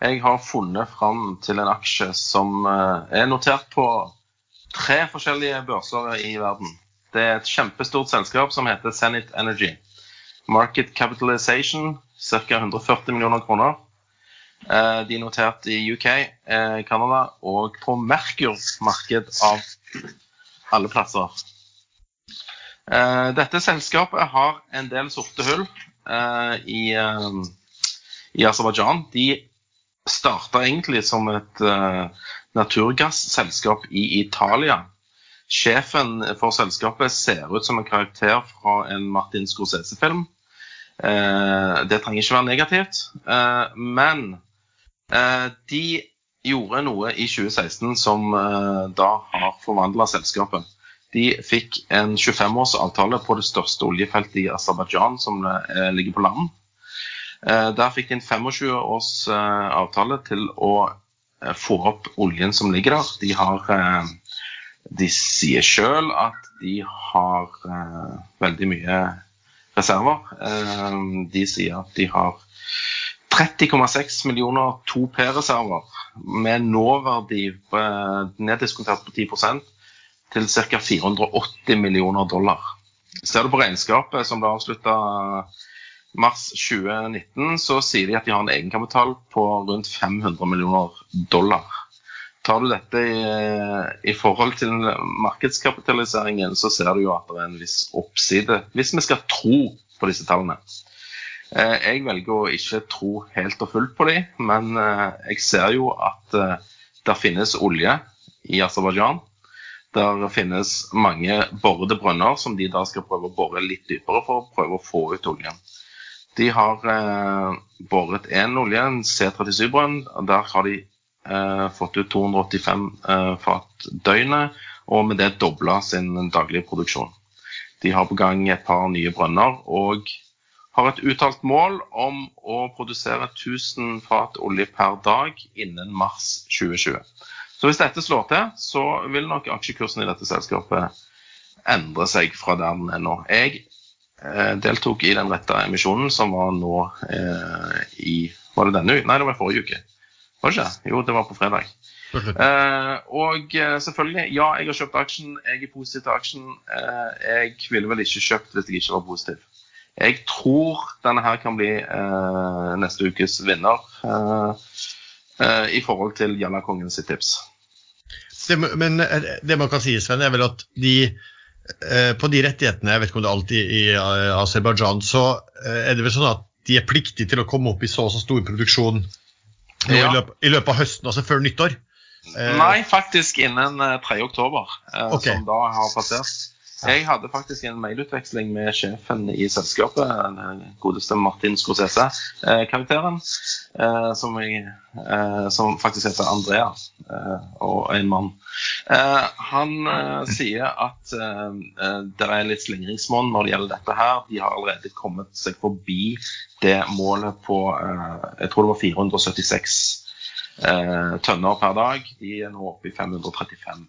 Jeg har funnet fram til en aksje som er notert på tre forskjellige børser i verden. Det er et kjempestort selskap som heter Zenit Energy. Market capitalization ca. 140 millioner kroner. De er notert i UK, Canada og på Merkur-marked av alle plasser. Dette selskapet har en del sorte hull i, i Aserbajdsjan. De starta egentlig som et naturgasselskap i Italia. Sjefen for selskapet ser ut som en karakter fra en Martin Scorsese-film. Det trenger ikke være negativt, men de gjorde noe i 2016 som da har forvandla selskapet. De fikk en 25 avtale på det største oljefeltet i Aserbajdsjan, som ligger på land. Eh, der fikk de en 25 års eh, avtale til å eh, få opp oljen som ligger der. De, har, de sier sjøl at de har veldig mye reserver. De sier at de har 30,6 millioner 2P-reserver med nåverdi neddiskontert på 10 til ca. 480 millioner dollar. Ser du på regnskapet som ble avslutta mars 2019 så sier de at de har en egenkapital på rundt 500 millioner dollar. Tar du dette i, i, forhold til markedskapitaliseringen, så ser du jo at det er en viss oppside, hvis vi skal tro på disse tallene. Eh, jeg velger å ikke tro helt og fullt på dem, men eh, jeg ser jo at eh, det finnes olje i Aserbajdsjan. Der finnes mange borede brønner som de da skal prøve å bore litt dypere for å prøve å få ut oljen. De har eh, boret én olje, en C37-brønn. Der har de eh, fått ut 285 eh, fat døgnet, og med det dobla sin daglige produksjon. De har på gang et par nye brønner og har et uttalt mål om å produsere 1000 fat olje per dag innen mars 2020. Så hvis dette slår til, så vil nok aksjekursen i dette selskapet endre seg fra der den er nå. Jeg eh, deltok i den retta emisjonen som var nå eh, i Var det denne uka? Nei, det var forrige uke. Var det ikke? Jo, det var på fredag. Eh, og eh, selvfølgelig, ja, jeg har kjøpt aksjen. Jeg er positiv til aksjen. Eh, jeg ville vel ikke kjøpt hvis jeg ikke var positiv. Jeg tror denne her kan bli eh, neste ukes vinner eh, eh, i forhold til Jalla-kongen sitt tips. Det, men det man kan si, Sven, er vel at de på de rettighetene, jeg vet ikke om det er alltid i Aserbajdsjan, så er det vel sånn at de er pliktige til å komme opp i så og så stor produksjon ja. i, løpet, i, løpet, av høsten, altså før nyttår? Nei, faktisk innen 3. oktober, okay. som da har passert. Jeg hadde faktisk en mailutveksling med sjefen i selskapet, den godeste Martin Scorsese-karakteren, eh, som, eh, som, faktisk heter Andrea, eh, og en mann. Han sier at det er litt slingringsmonn når det gjelder dette her. De har allerede kommet seg forbi det målet på jeg tror det var 476 tønner per dag. De er nå oppe i 535.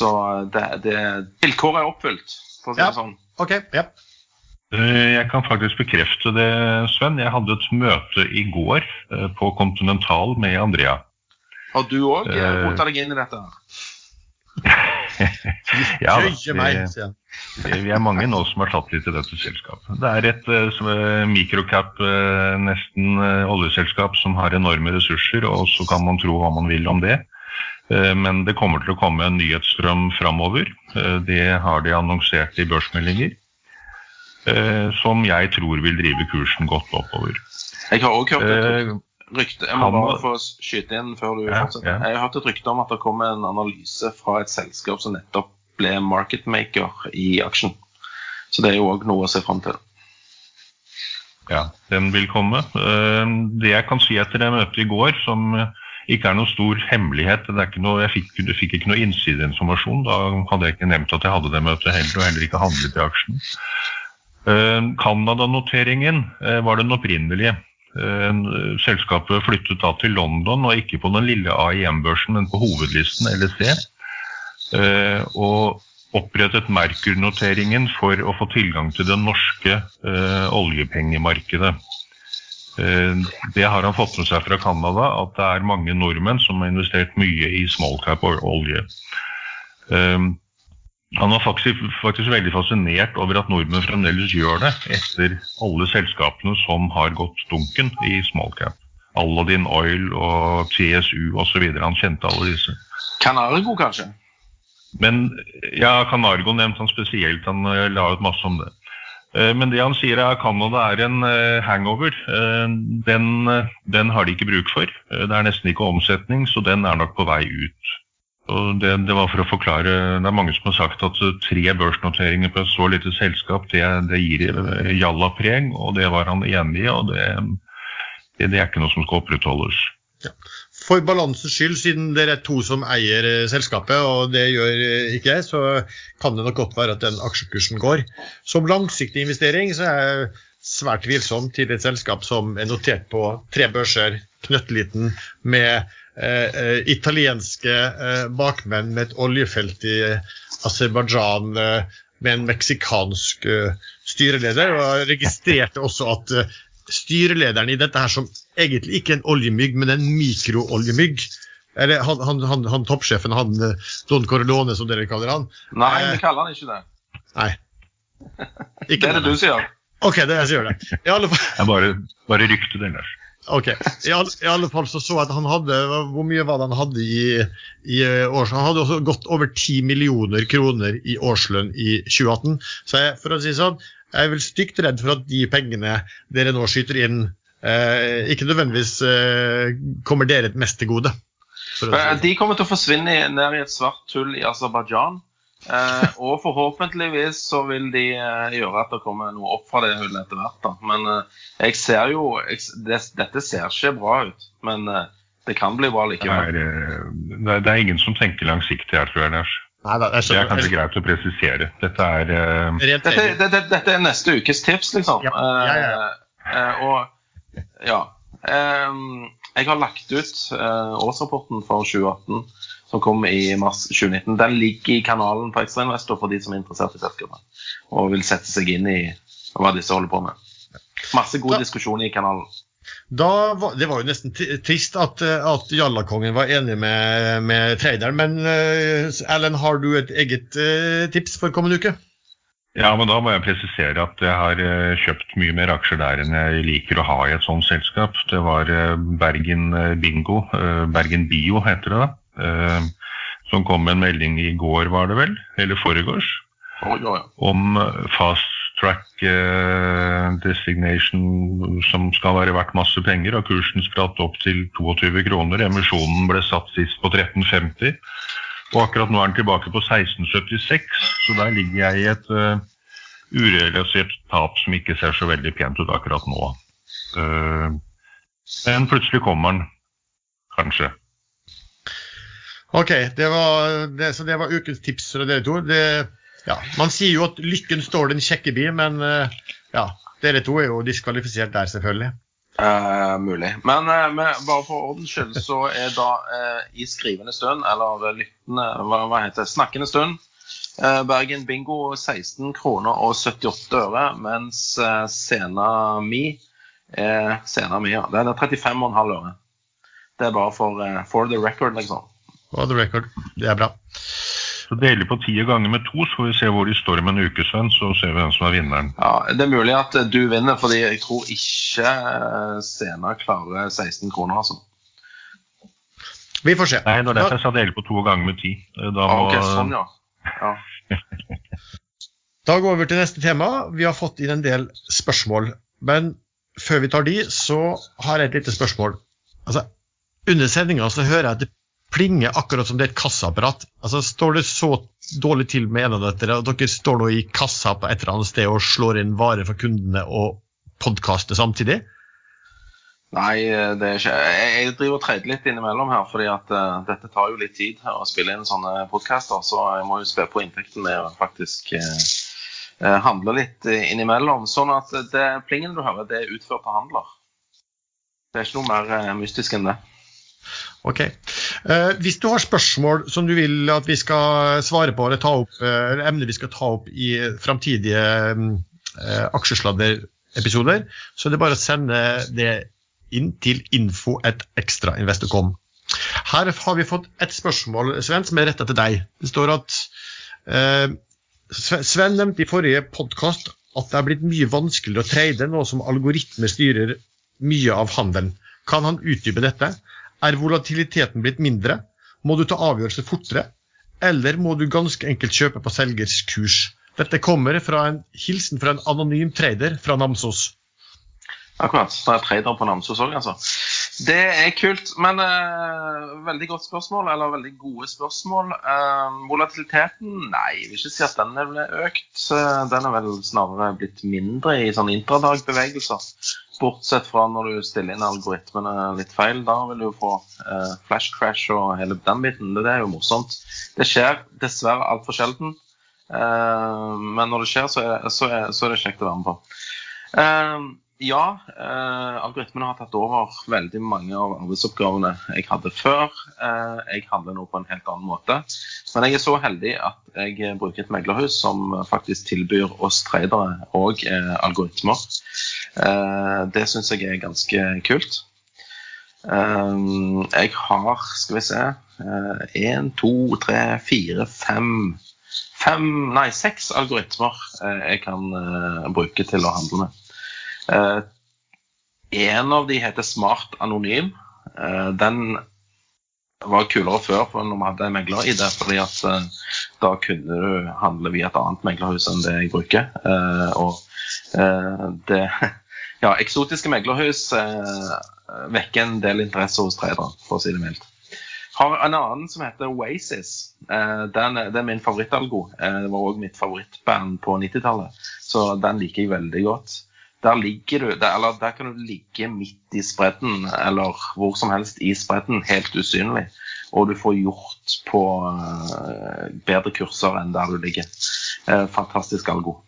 Så det, det, vilkåret er oppfylt, for å si ja. det sånn. Okay. ja. Eh, jeg kan faktisk bekrefte det, Sven. Jeg hadde et møte i går eh, på Continental med Andrea. Har du òg rota deg inn i dette? ja, vi, vi er mange nå som har tatt litt i dette selskapet. Det er et uh, mikrocap, uh, nesten uh, oljeselskap som har enorme ressurser, og så kan man tro hva man vil om det. Eh, men det kommer til å komme en nyhetsstrøm framover. Eh, det har de annonsert i børsmeldinger. Eh, som jeg tror vil drive kursen godt oppover. Jeg har også hørt et rykte Jeg må bare få skyte inn før du ja, fortsetter. Jeg har hørt et rykte om at det kommer en analyse fra et selskap som nettopp ble marketmaker i aksjen. Så det er jo òg noe å se fram til. Ja, den vil komme. Det jeg kan si etter det møtet i går, som ikke er noen stor hemmelighet. Noe, jeg fikk, fikk, ikke noe innsideinformasjon. Da hadde jeg ikke nevnt at jeg hadde det møtet heller, og heller ikke handlet i aksjen. Canada-noteringen uh, uh, var den opprinnelige. Uh, selskapet flyttet da til London, og ikke på den lille AIM-børsen, men på hovedlisten, LSE. Uh, og opprettet Merkur-noteringen for å få tilgang til det norske oljepengemarkedet. Eh, det har han fått med seg fra Canada, at det er mange nordmenn som har investert mye i small cap olje. Eh, han var faktisk, faktisk, veldig fascinert over at nordmenn fremdeles gjør det, etter alle selskapene som har gått dunken i small cap. Aladdin Oil og TSU osv. Han kjente alle disse. Canargo, kanskje? Men ja, Canargo nevnte han spesielt. Han eh, la ut masse om det. Eh, men det han sier er at Canada er en eh, hangover. Eh, den, den, har de ikke bruk for. Det er nesten ikke omsetning, så den er nok på vei ut. Det, det, var for å forklare, det er mange som har sagt at tre børsnoteringer på et så lite selskap, det, det gir jallapreg, og det var han enig i. og det, det, er ikke noe som skal opprettholdes. Ja for balansens skyld, siden dere er to som eier eh, selskapet, og det gjør eh, ikke jeg, så kan det nok godt være at den aksjekursen går. Som langsiktig investering så er jeg svært tvilsom til et selskap som er notert på tre børser, knøttliten, med eh, eh, italienske eh, bakmenn med et oljefelt i Aserbajdsjan. Eh, med en meksikansk styreleder. og registrerte også at styrelederen i dette her som egentlig ikke en oljemygg, men en mikrooljemygg. Eller han, han, han, han, toppsjefen, han eh, Don Corleone, som dere kaller han. Nei, vi eh, kaller han ikke det. Nei. Ikke det er det du sier. Ok, det er jeg som gjør det. I alle fall... Jeg bare, bare rykte den der. Ok. I alle, I alle, fall så så jeg at han hadde Hvor mye var det han hadde i, i eh, års... Han hadde også gått over 10 millioner kroner i årslønn i 2018. Så jeg, for å si sånn, jeg er vel stygt redd for at de pengene dere nå skyter inn, ikke nødvendigvis eh, kommer dere mest til gode. De kommer til å forsvinne ned i et svart hull i Aserbajdsjan. Eh, og forhåpentligvis så vil de eh, gjøre at det kommer noe opp fra det hullet etter hvert. Da. Men eh, jeg ser jo jeg, det, Dette ser ikke bra ut. Men eh, Det kan bli bra Det likevel. er, eh, det er, det er ingen som tenker langsiktig her, tror jeg. Lars. Nei da, Det er kanskje greit å presisere. Dette er eh, Dette, det, det, dette er neste ukes tips, liksom. Ja, ja, ja. Eh, eh, og ja. Jeg har lagt ut eh, årsrapporten for 2018 som kom i mars 2019. Den ligger i kanalen på Ekstrainvestor for de som er interessert i selskapet og vil sette seg inn i hva disse holder på med. Masse god Da- diskusjon i kanalen. Var, det var jo nesten trist at, eh, at Jallakongen var enig med, med traderen, men eh, Erlend, har du et eget tips for kommende uke? Ja, men da må jeg presisere at jeg har eh, kjøpt mye mer aksjer der enn jeg liker å ha i et sånt selskap. Det var eh, Bergen eh, Bingo, Bergen Bio heter det da, som kom med en melding i går, var det vel, eller foregårs, Oh, ja, ja. om fast track designation som skal være verdt masse penger, og kursen spratt opp til 22 kroner. Emisjonen ble satt sist på 13,50. Og akkurat nå er den tilbake på 16,76, så der ligger jeg i et uh, urealisert tap som ikke ser så veldig pent ut akkurat nå. Uh, men plutselig kommer den, kanskje. Ok, det var, det, så det var ukens tips fra dere to. Det, ja, man sier jo at lykken står den kjekke bi, men uh, ja, dere to er jo diskvalifisert der, selvfølgelig. Eh, mulig. Men, eh, bare for ordens skyld, så er da eh, i skrivende stund, eller lyttende, hva, hva heter det, snakkende stund, eh, Bergen Bingo 16 kroner og 78 øre, mens eh, Sena Mi er Sena Mi, ja. Den er 35,5 øre. Det er bare for, eh, for the record, liksom. For the record. Det er bra. Så deler på ti ganger med to, så får vi se hvor de står om en uke, Sven, så ser vi hvem som er vinneren. Ja, Det er mulig at eh, du vinner, fordi jeg tror ikke eh, Sena klarer 16 kroner, altså. Vi får se. Nei, det er derfor jeg sa dele på to ganger med ti. Eh, Da må, okay, ok, sånn, ja. ja. Da går vi over til neste tema. Vi har fått inn en del spørsmål. Men før vi tar de, så har jeg et lite spørsmål. Altså, under sendinga så hører jeg at det plinger akkurat som det er et kassaapparat. Altså, står det så dårlig til med en av dere, at dere står nå i kassa på et eller annet sted og slår inn varer for kundene og podkaster samtidig? Nei, det er ikke Jeg driver og trader litt innimellom her, fordi at uh, dette tar jo litt tid her å spille inn sånne podkaster, så jeg må jo spe på inntekten med å faktisk eh, eh, handle litt eh, innimellom. Sånn at det plingen du hører, det er utført av handler. Det er ikke noe mer uh, mystisk enn det. Ok. Uh, hvis du har spørsmål som du vil at vi skal svare på, eller, ta opp, uh, emner vi skal ta opp i framtidige uh, aksjesladderepisoder, så er det bare å sende det inn til info.ekstrainvestor.com. Her har vi fått et spørsmål Sven, som er retta til deg. Det står at eh, Sven nevnte i forrige podkast at det er blitt mye vanskeligere å trade nå som algoritmer styrer mye av handelen. Kan han utdype dette? Er volatiliteten blitt mindre? Må du ta avgjørelser fortere? Eller må du ganske enkelt kjøpe på selgers kurs? Dette kommer fra en hilsen fra en anonym trader fra Namsos. Akkurat. Det er trader på Namsos òg, altså. Det er kult, men uh, veldig godt spørsmål, eller veldig gode spørsmål. Uh, volatiliteten? Nei, jeg vil ikke si at den er økt. Uh, Den er vel snarere blitt mindre i sånne intradagbevegelser. Bortsett fra når du stiller inn algoritmene litt feil. Da vil du jo få eh, flash crash og hele den biten. Det er jo morsomt. Det skjer dessverre altfor sjelden. Eh, men når det skjer, så er, så er, så er det kjekt å være med på. Eh, ja, eh, algoritmene har tatt over veldig mange av arbeidsoppgavene jeg hadde før. Eh, jeg handler nå på en helt annen måte. Men jeg er så heldig at jeg bruker et meglerhus som faktisk tilbyr oss tradere og eh, algoritmer. Eh, det syns jeg er ganske kult. Eh, jeg har, skal vi se Én, to, tre, fire, fem Fem, nei, seks algoritmer eh, jeg kan eh, bruke til å handle med. Eh, en av de heter Smart Anonym. Eh, den var kulere før for når vi hadde megler i det, fordi at eh, da kunne du handle via et annet meglerhus enn det jeg bruker. Eh, og eh, det Ja, eksotiske meglerhus eh, vekker en del interesse hos tradere, for å si det mildt. Har en annen som heter Oasis. Eh, den, det er min favorittalgo. Eh, det var òg mitt favorittband på 90-tallet, så den liker jeg veldig godt. der, ligger du, der, eller der kan du ligge midt i spredden, eller hvor som helst i spredden, helt usynlig. Og du får gjort på bedre kurser enn der du ligger. Fantastisk algo.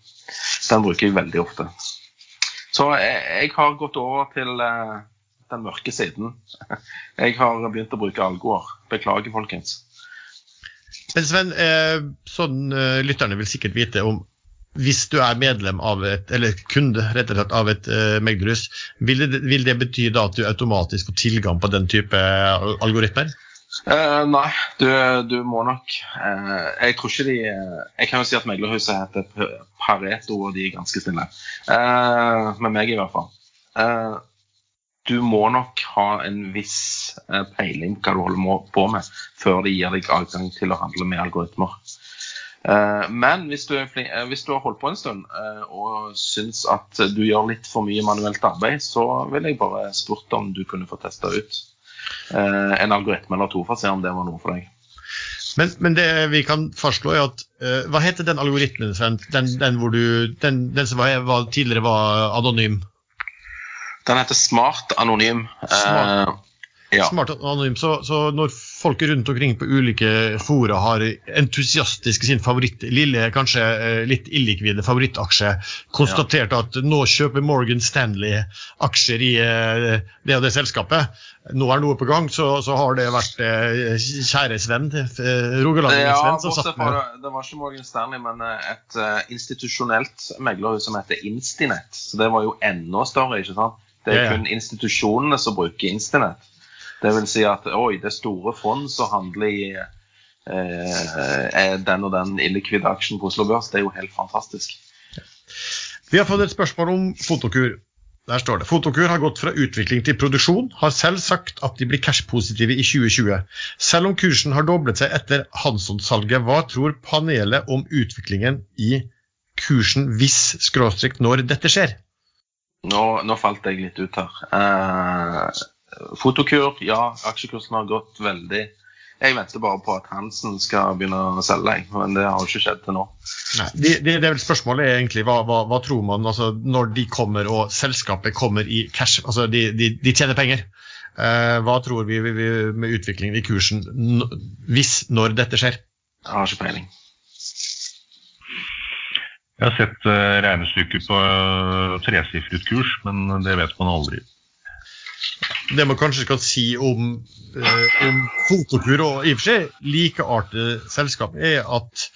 Den bruker jeg veldig ofte. Så jeg, jeg har gått over til uh, den mørke siden. Jeg har begynt å bruke algoer. Beklager, folkens. Men Sven, sånn lytterne vil sikkert vite om hvis du er medlem av et, eller kunde rett og slett av et uh, meglerhus, vil det, vil det bety da at du automatisk får tilgang på den type algoritmer? Uh, nei, du, du, må nok uh, Jeg tror ikke de Jeg kan jo si at meglerhuset heter Pareto, og de er ganske snille. med meg, i hvert fall. du må nok ha en viss peiling hva du holder på med, før de gir deg adgang til å handle med algoritmer. Eh, men hvis du, eh, hvis du, har holdt på en stund eh, og syns at du gjør litt for mye manuelt arbeid, så vil jeg bare spurt om du kunne få testa ut en algoritme eller to for å se om det var noe for deg. Men, men det vi kan fastslå, er at uh, Hva heter den algoritmen, Svend? Den, den, du, den, den som var, var, tidligere var anonym? Den heter Smart Anonym. Smart. Ja. Smart anonym. Så, så, når folk rundt omkring på ulike fora har entusiastisk sin favoritt, lille, kanskje eh, litt illikvide favorittaksje, konstatert ja. at nå kjøper Morgan Stanley aksjer i eh, det og det selskapet, nå er noe på gang, så, så har det vært eh, kjære Sven, Rogaland-Sven, som satt med Det var ikke Morgan Stanley, men et institusjonelt meglerhus som heter Instinet. Så det var jo enda større, ikke sant? Det er kun institusjonene som bruker Instinet. Det vil si at oi, det er store fond som handler i eh, den og den illikvide aksjen på Oslo Børs. Det er jo helt fantastisk. Vi har fått et spørsmål om Fotokur. Der står det Fotokur har gått fra utvikling til produksjon, har selv sagt at de blir cash-positive i 2020. Selv om kursen har doblet seg etter Hansson-salget, hva tror panelet om utviklingen i kursen hvis skråstrek når dette skjer? Nå, nå, falt jeg litt ut her. Uh, Fotokur, ja, aksjekursen har gått veldig jeg venter bare på at Hansen skal begynne å selge, men det har jo ikke skjedd til nå. Nei, det, det, det er vel Spørsmålet er egentlig hva, hva, hva tror man altså, når de kommer og selskapet kommer i cash, altså de, de, de tjener penger. Eh, hva tror vi, vi, med utviklingen i kursen hvis, når dette skjer? Jeg har ikke peiling. Jeg har sett uh, regnestykker på uh, tresifret kurs, men det vet man aldri det man kanskje skal si om, eh, om Fotokur og i og for seg likeartede selskap, er at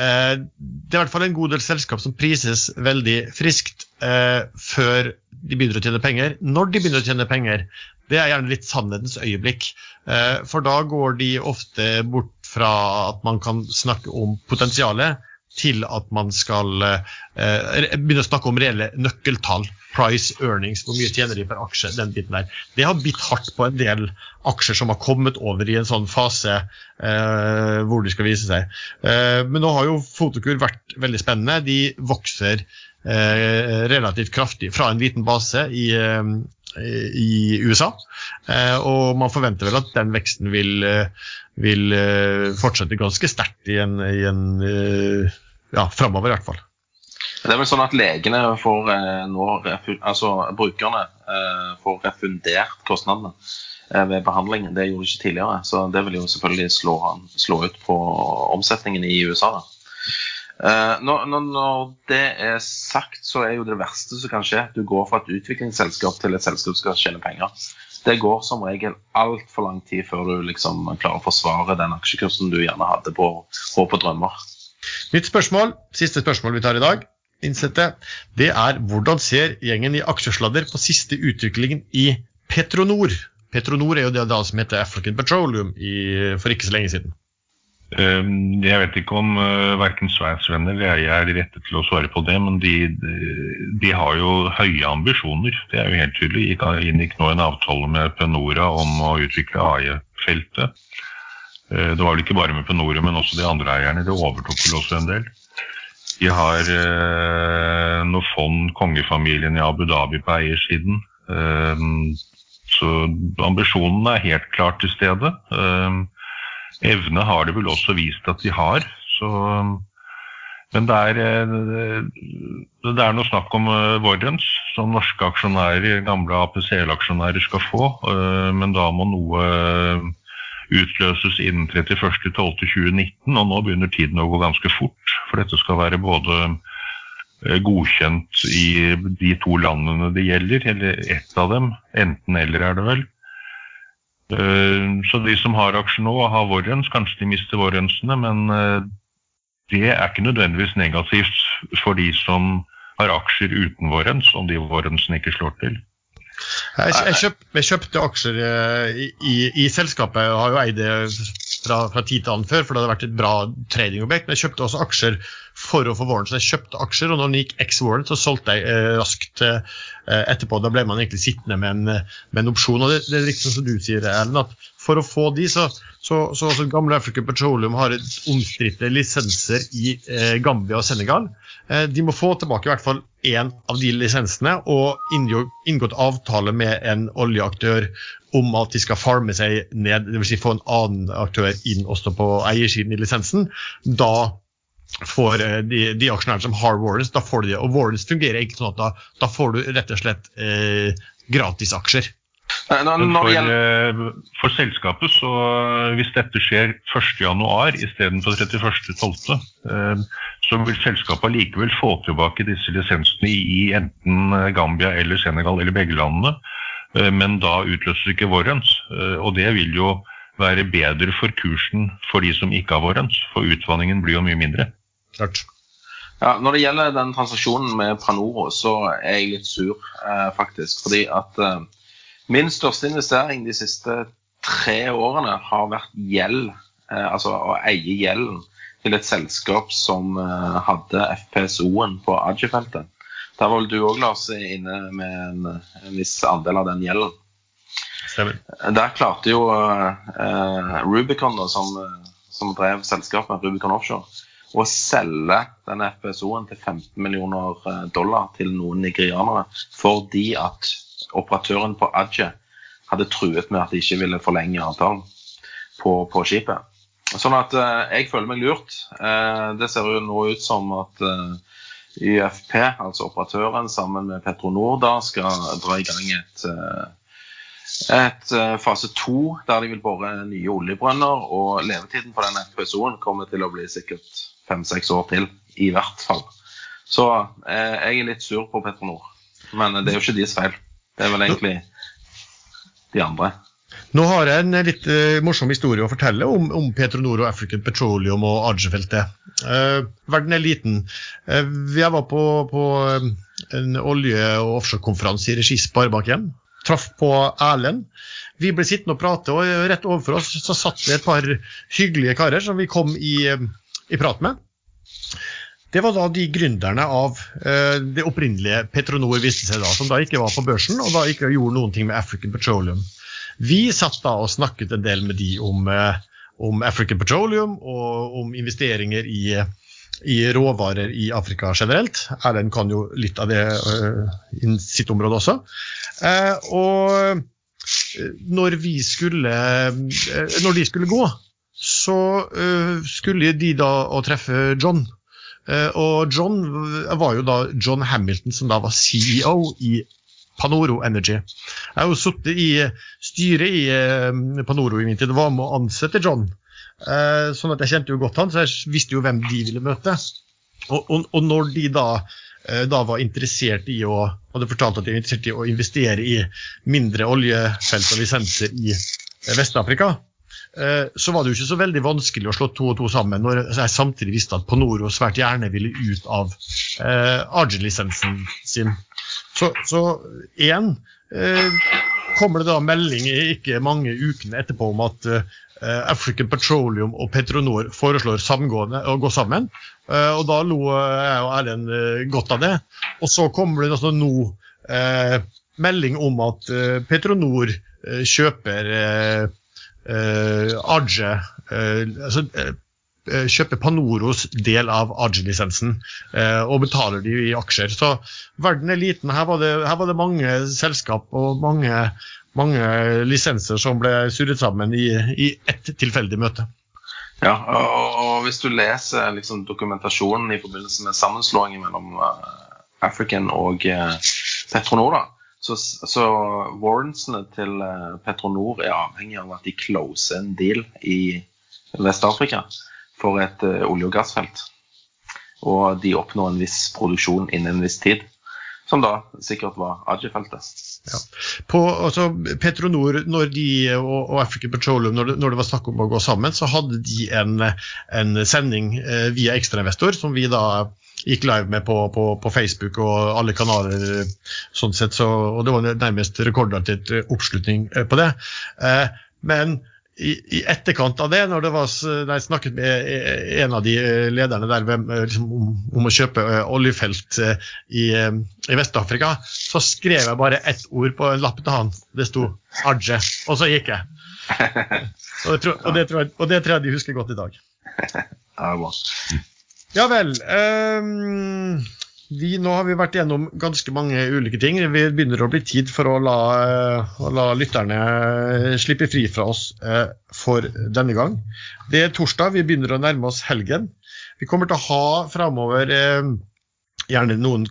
eh, det er i hvert fall en god del selskap som prises veldig friskt eh, før de begynner å tjene penger. Når de begynner å tjene penger, det er gjerne litt sannhetens øyeblikk. Eh, for da går de ofte bort fra at man kan snakke om potensialet, til at man skal eh, begynne å snakke om reelle nøkkeltall price earnings, hvor mye tjener de per aksje, den biten der. Det har bitt hardt på en del aksjer som har kommet over i en sånn fase eh, hvor de skal vise seg. Eh, men nå har jo Fotokur vært veldig spennende. De vokser eh, relativt kraftig fra en liten base i, eh, i USA. Eh, og man forventer vel at den veksten vil, eh, vil fortsette ganske sterkt i en, i en ja, framover i hvert fall. Det er vel sånn at legene får eh, nå, altså brukerne eh, får refundert kostnadene eh, ved behandling. Det gjorde de ikke tidligere. Så det vil jo selvfølgelig slå, slå ut på omsetningen i USA. da. Når, når, det er sagt, så er jo det verste som kan skje du går fra et utviklingsselskap til et selskap som skal tjene penger. Det går som regel altfor lang tid før du liksom klarer å forsvare den aksjekursen du gjerne hadde på håp og drømmer. Nytt spørsmål, siste spørsmål vi tar i dag innsette, det er hvordan ser gjengen i aksjesladder på siste utviklingen i Petronor? Petronor er jo det da som heter African Petroleum i, for ikke så lenge siden. Ehm, jeg vet ikke om uh, verken Sveins venner eller jeg er rette til å svare på det, men de, de, de, har jo høye ambisjoner. Det er jo helt tydelig. De inngikk nå en avtale med Penora om å utvikle AI-feltet. Uh, det var vel ikke bare med Penora, men også de andre eierne. Det overtok vel også en del. De har eh, noe fond, kongefamilien i Abu Dhabi på eiersiden. Eh, så ambisjonen er helt klart til stede. Eh, evne har det vel også vist at de har. Så, men det er, eh, det er noe snakk om uh, Warrens, som norske aksjonærer, gamle APCL-aksjonærer skal få, eh, men da må noe eh, utløses innen 31.12.2019, og nå begynner tiden å gå ganske fort. For dette skal være både eh, godkjent i de to landene det gjelder, eller ett av dem. Enten eller er det vel. Så de som har aksjer nå og har vårrens, kanskje de mister vårrensene, men det er ikke nødvendigvis negativt for de som har aksjer uten vårrens, om de vårrensene ikke slår til. Jeg, jeg, kjøp, jeg kjøpte aksjer eh, i, i, i, selskapet, jeg har jo eid det fra, fra tid til annen før, for det hadde vært et bra tradingobjekt. Men jeg kjøpte også aksjer for å få warrants. Jeg kjøpte aksjer, og når den gikk X-warrant, så solgte jeg eh, raskt eh, etterpå. Da ble man egentlig sittende med en, med en opsjon. og det, det, er riktig som du sier, Erlend, at for å få de, så, så, så, så Gamle African Petroleum har omstridte lisenser i eh, Gambia og Senegal. Eh, de må få tilbake i hvert fall én av de lisensene og inngått avtale med en oljeaktør om at de skal farme seg ned, dvs. Si få en annen aktør inn også på eiersiden i lisensen. Da får eh, de, de aksjonærene som har warrants, da får de det. Og warrants fungerer ikke sånn at da, da får du rett og slett eh, gratisaksjer. For, eh, for, selskapet, så hvis dette skjer 1.1 istedenfor 31.12., eh, så vil selskapet likevel få tilbake disse lisensene i enten Gambia eller Senegal eller begge landene. Eh, men da utløses ikke vårens. Og det vil jo være bedre for kursen for de som ikke har vårens, for utvanningen blir jo mye mindre. Klart. Ja, når det gjelder den transaksjonen med Pranoro, så er jeg litt sur, faktisk. Fordi at Min største investering de siste tre årene har vært gjeld, eh, altså å eie gjelden til et selskap som eh, hadde FPSO-en på Adje-feltet. Der var vel du òg, Lars, inne med en, en, viss andel av den gjelden. Stemmer. Der klarte jo uh, Rubicon, da, som, som, drev selskapet, Rubicon Offshore, å selge denne FPSO-en til 15 millioner dollar til noen nigerianere fordi at operatøren på Adje hadde truet med at de ikke ville forlenge avtalen på, på skipet. Sånn at eh, jeg føler meg lurt. Eh, det ser jo nå ut som at eh, YFP, altså operatøren, sammen med Petronor da skal dra i gang et, eh, et eh, fase to der de vil bore nye oljebrønner. Og levetiden på den FPSO-en kommer til å bli sikkert fem-seks år til, i hvert fall. Så eh, jeg er litt sur på Petronor. Men det er jo ikke deres feil. Det er vel egentlig de andre. Nå har jeg en litt uh, morsom historie å fortelle om, om Petronor og African Petroleum og Argerfeltet. Uh, verden er liten. Uh, jeg var på, på en olje- og offshorekonferanse i regi Sparebanken. Traff på Erlend. Vi ble sittende og prate, og rett overfor oss så satt det et par hyggelige karer som vi kom i, i prat med. Det var da de gründerne av uh, det opprinnelige Petronor viste seg da, som da ikke var på børsen og da ikke gjorde noen ting med African Petroleum. Vi satt da og snakket en del med de om, uh, om African Petroleum og om investeringer i, i, råvarer i Afrika generelt. Erlend kan jo litt av det uh, i sitt område også. og når vi skulle Når de skulle gå, så skulle de da å treffe John. Eh, og John var jo da John Hamilton, som da var CEO i Panoro Energy. Jeg har jo sittet i styret i eh, Panoro i min tid og var med å ansette John. Eh, sånn at jeg kjente jo godt han, så jeg visste jo hvem de ville møte. Og, og, og når de da, da, var interessert i å hadde fortalt at de var interessert i å investere i mindre oljefelt og lisenser i Vest-Afrika, så var det jo ikke så veldig vanskelig å slå to og to sammen, når jeg samtidig visste at Ponoro svært gjerne ville ut av eh, Argent-lisensen sin. Så, så igjen eh, kommer det da melding ikke mange ukene etterpå om at eh, African Petroleum og Petronor foreslår samgående å gå sammen. Eh, og da lo jeg og Erlend eh, godt av det. Og så kommer det altså nå melding om at Petronor kjøper uh, Arge uh, altså, uh, kjøper Panoros del av Arge-lisensen og betaler de i aksjer. Så verden er liten. Her var det, her var det mange selskap og mange, mange, lisenser som ble surret sammen i, i ett tilfeldig møte. Ja, og, og hvis du leser liksom, dokumentasjonen i forbindelse med sammenslåingen mellom African og Petronor, da, så, så warrantsene til eh, Petronor er avhengig av at de closer en deal i Vest-Afrika for et uh, olje- og gassfelt. Og de oppnår en viss produksjon innen en viss tid. Som da sikkert var Aji-feltet. Ja. På, altså, Petronor når de, og, og African Petroleum, når det, når det, var snakk om å gå sammen, så hadde de en, en sending eh, via ekstrainvestor som vi da gikk live med på, på, på, Facebook og alle kanaler. sånn sett, så, og Det var nærmest rekordartet oppslutning eh, på det. Eh, men i, i, etterkant av det, når, det var, når jeg snakket med en av de lederne der liksom, om, om, å kjøpe oljefelt i, i Vest-Afrika, så skrev jeg bare ett ord på en lapp til han. Det sto 'Adje', og så gikk jeg. Og det, og, det jeg, og det, tror jeg de husker godt i dag. Ja vel. Um, vi, nå har vi vært gjennom ganske mange ulike ting. Vi begynner å bli tid for å la, å la lytterne slippe fri fra oss uh, for denne gang. Det er torsdag, vi begynner å nærme oss helgen. Vi kommer til å ha framover eh, gjerne noen,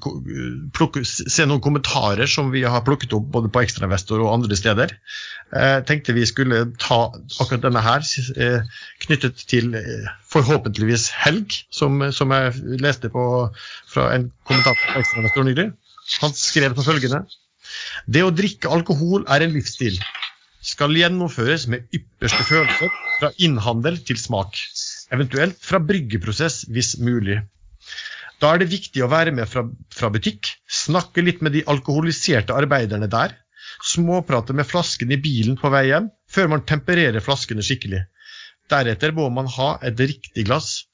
plukke, se noen kommentarer som vi har plukket opp både på Ekstrainvestor og andre steder. Eh, tenkte vi skulle ta akkurat denne her eh, knyttet til eh, forhåpentligvis helg, som, som jeg leste på fra en kommentator på Ekstrainvestor nylig. Han skrev som følgende Det å drikke alkohol er en livsstil. Skal gjennomføres med ypperste følelser fra innhandel til smak. Eventuelt fra bryggeprosess hvis mulig. Da er det viktig å være med fra, fra butikk, snakke litt med de alkoholiserte arbeiderne der, småprate med flasken i bilen på vei hjem, før man tempererer flaskene skikkelig. Deretter må man ha et riktig glass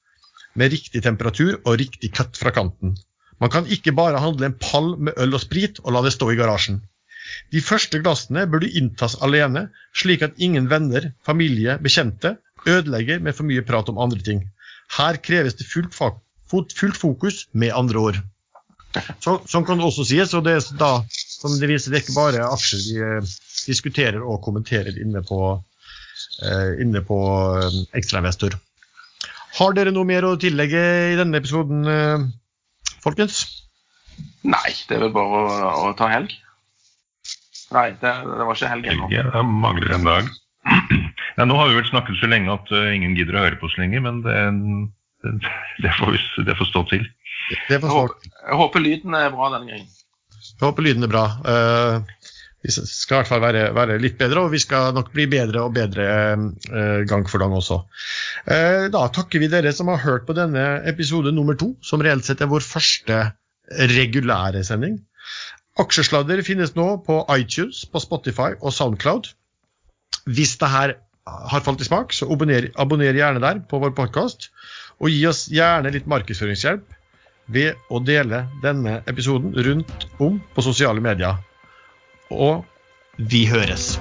med riktig temperatur og riktig kutt fra kanten. Man kan ikke bare handle en pall med øl og sprit og la det stå i garasjen. De første glassene burde inntas alene, slik at ingen venner, familie, bekjente ødelegger med for mye prat om andre ting. Her kreves det fullt fag fullt fokus, med andre ord. Så, sånn kan det også sies. og det er da, som det viser, det er ikke bare aksjer vi eh, diskuterer og kommenterer inne på, eh, inne på eh, Ekstrainvestor. Har dere noe mer å tillegge i denne episoden, eh, folkens? Nei, det er vel bare å, å ta helg. Nei, det, det var ikke helg ennå. Det mangler en dag. Ja, nå har vi vel snakket så lenge at uh, ingen gidder å høre på oss lenger, men det, det får, vi, det får stå til. Det får stå. Jeg, håper, lyden er bra denne gangen. Jeg håper lyden er bra. Uh, vi skal i hvert fall være, være, litt bedre, og vi skal nok bli bedre og bedre uh, gang for gang også. Uh, da takker vi dere som har hørt på denne episode nummer to, som reelt sett er vår første regulære sending. Aksjesladder finnes nå på iTunes, på Spotify og Soundcloud. Hvis det her har falt i smak, så abonner, abonner gjerne der på vår podkast. Og gi oss gjerne litt markedsføringshjelp ved å dele denne episoden rundt om på sosiale medier. Og vi høres.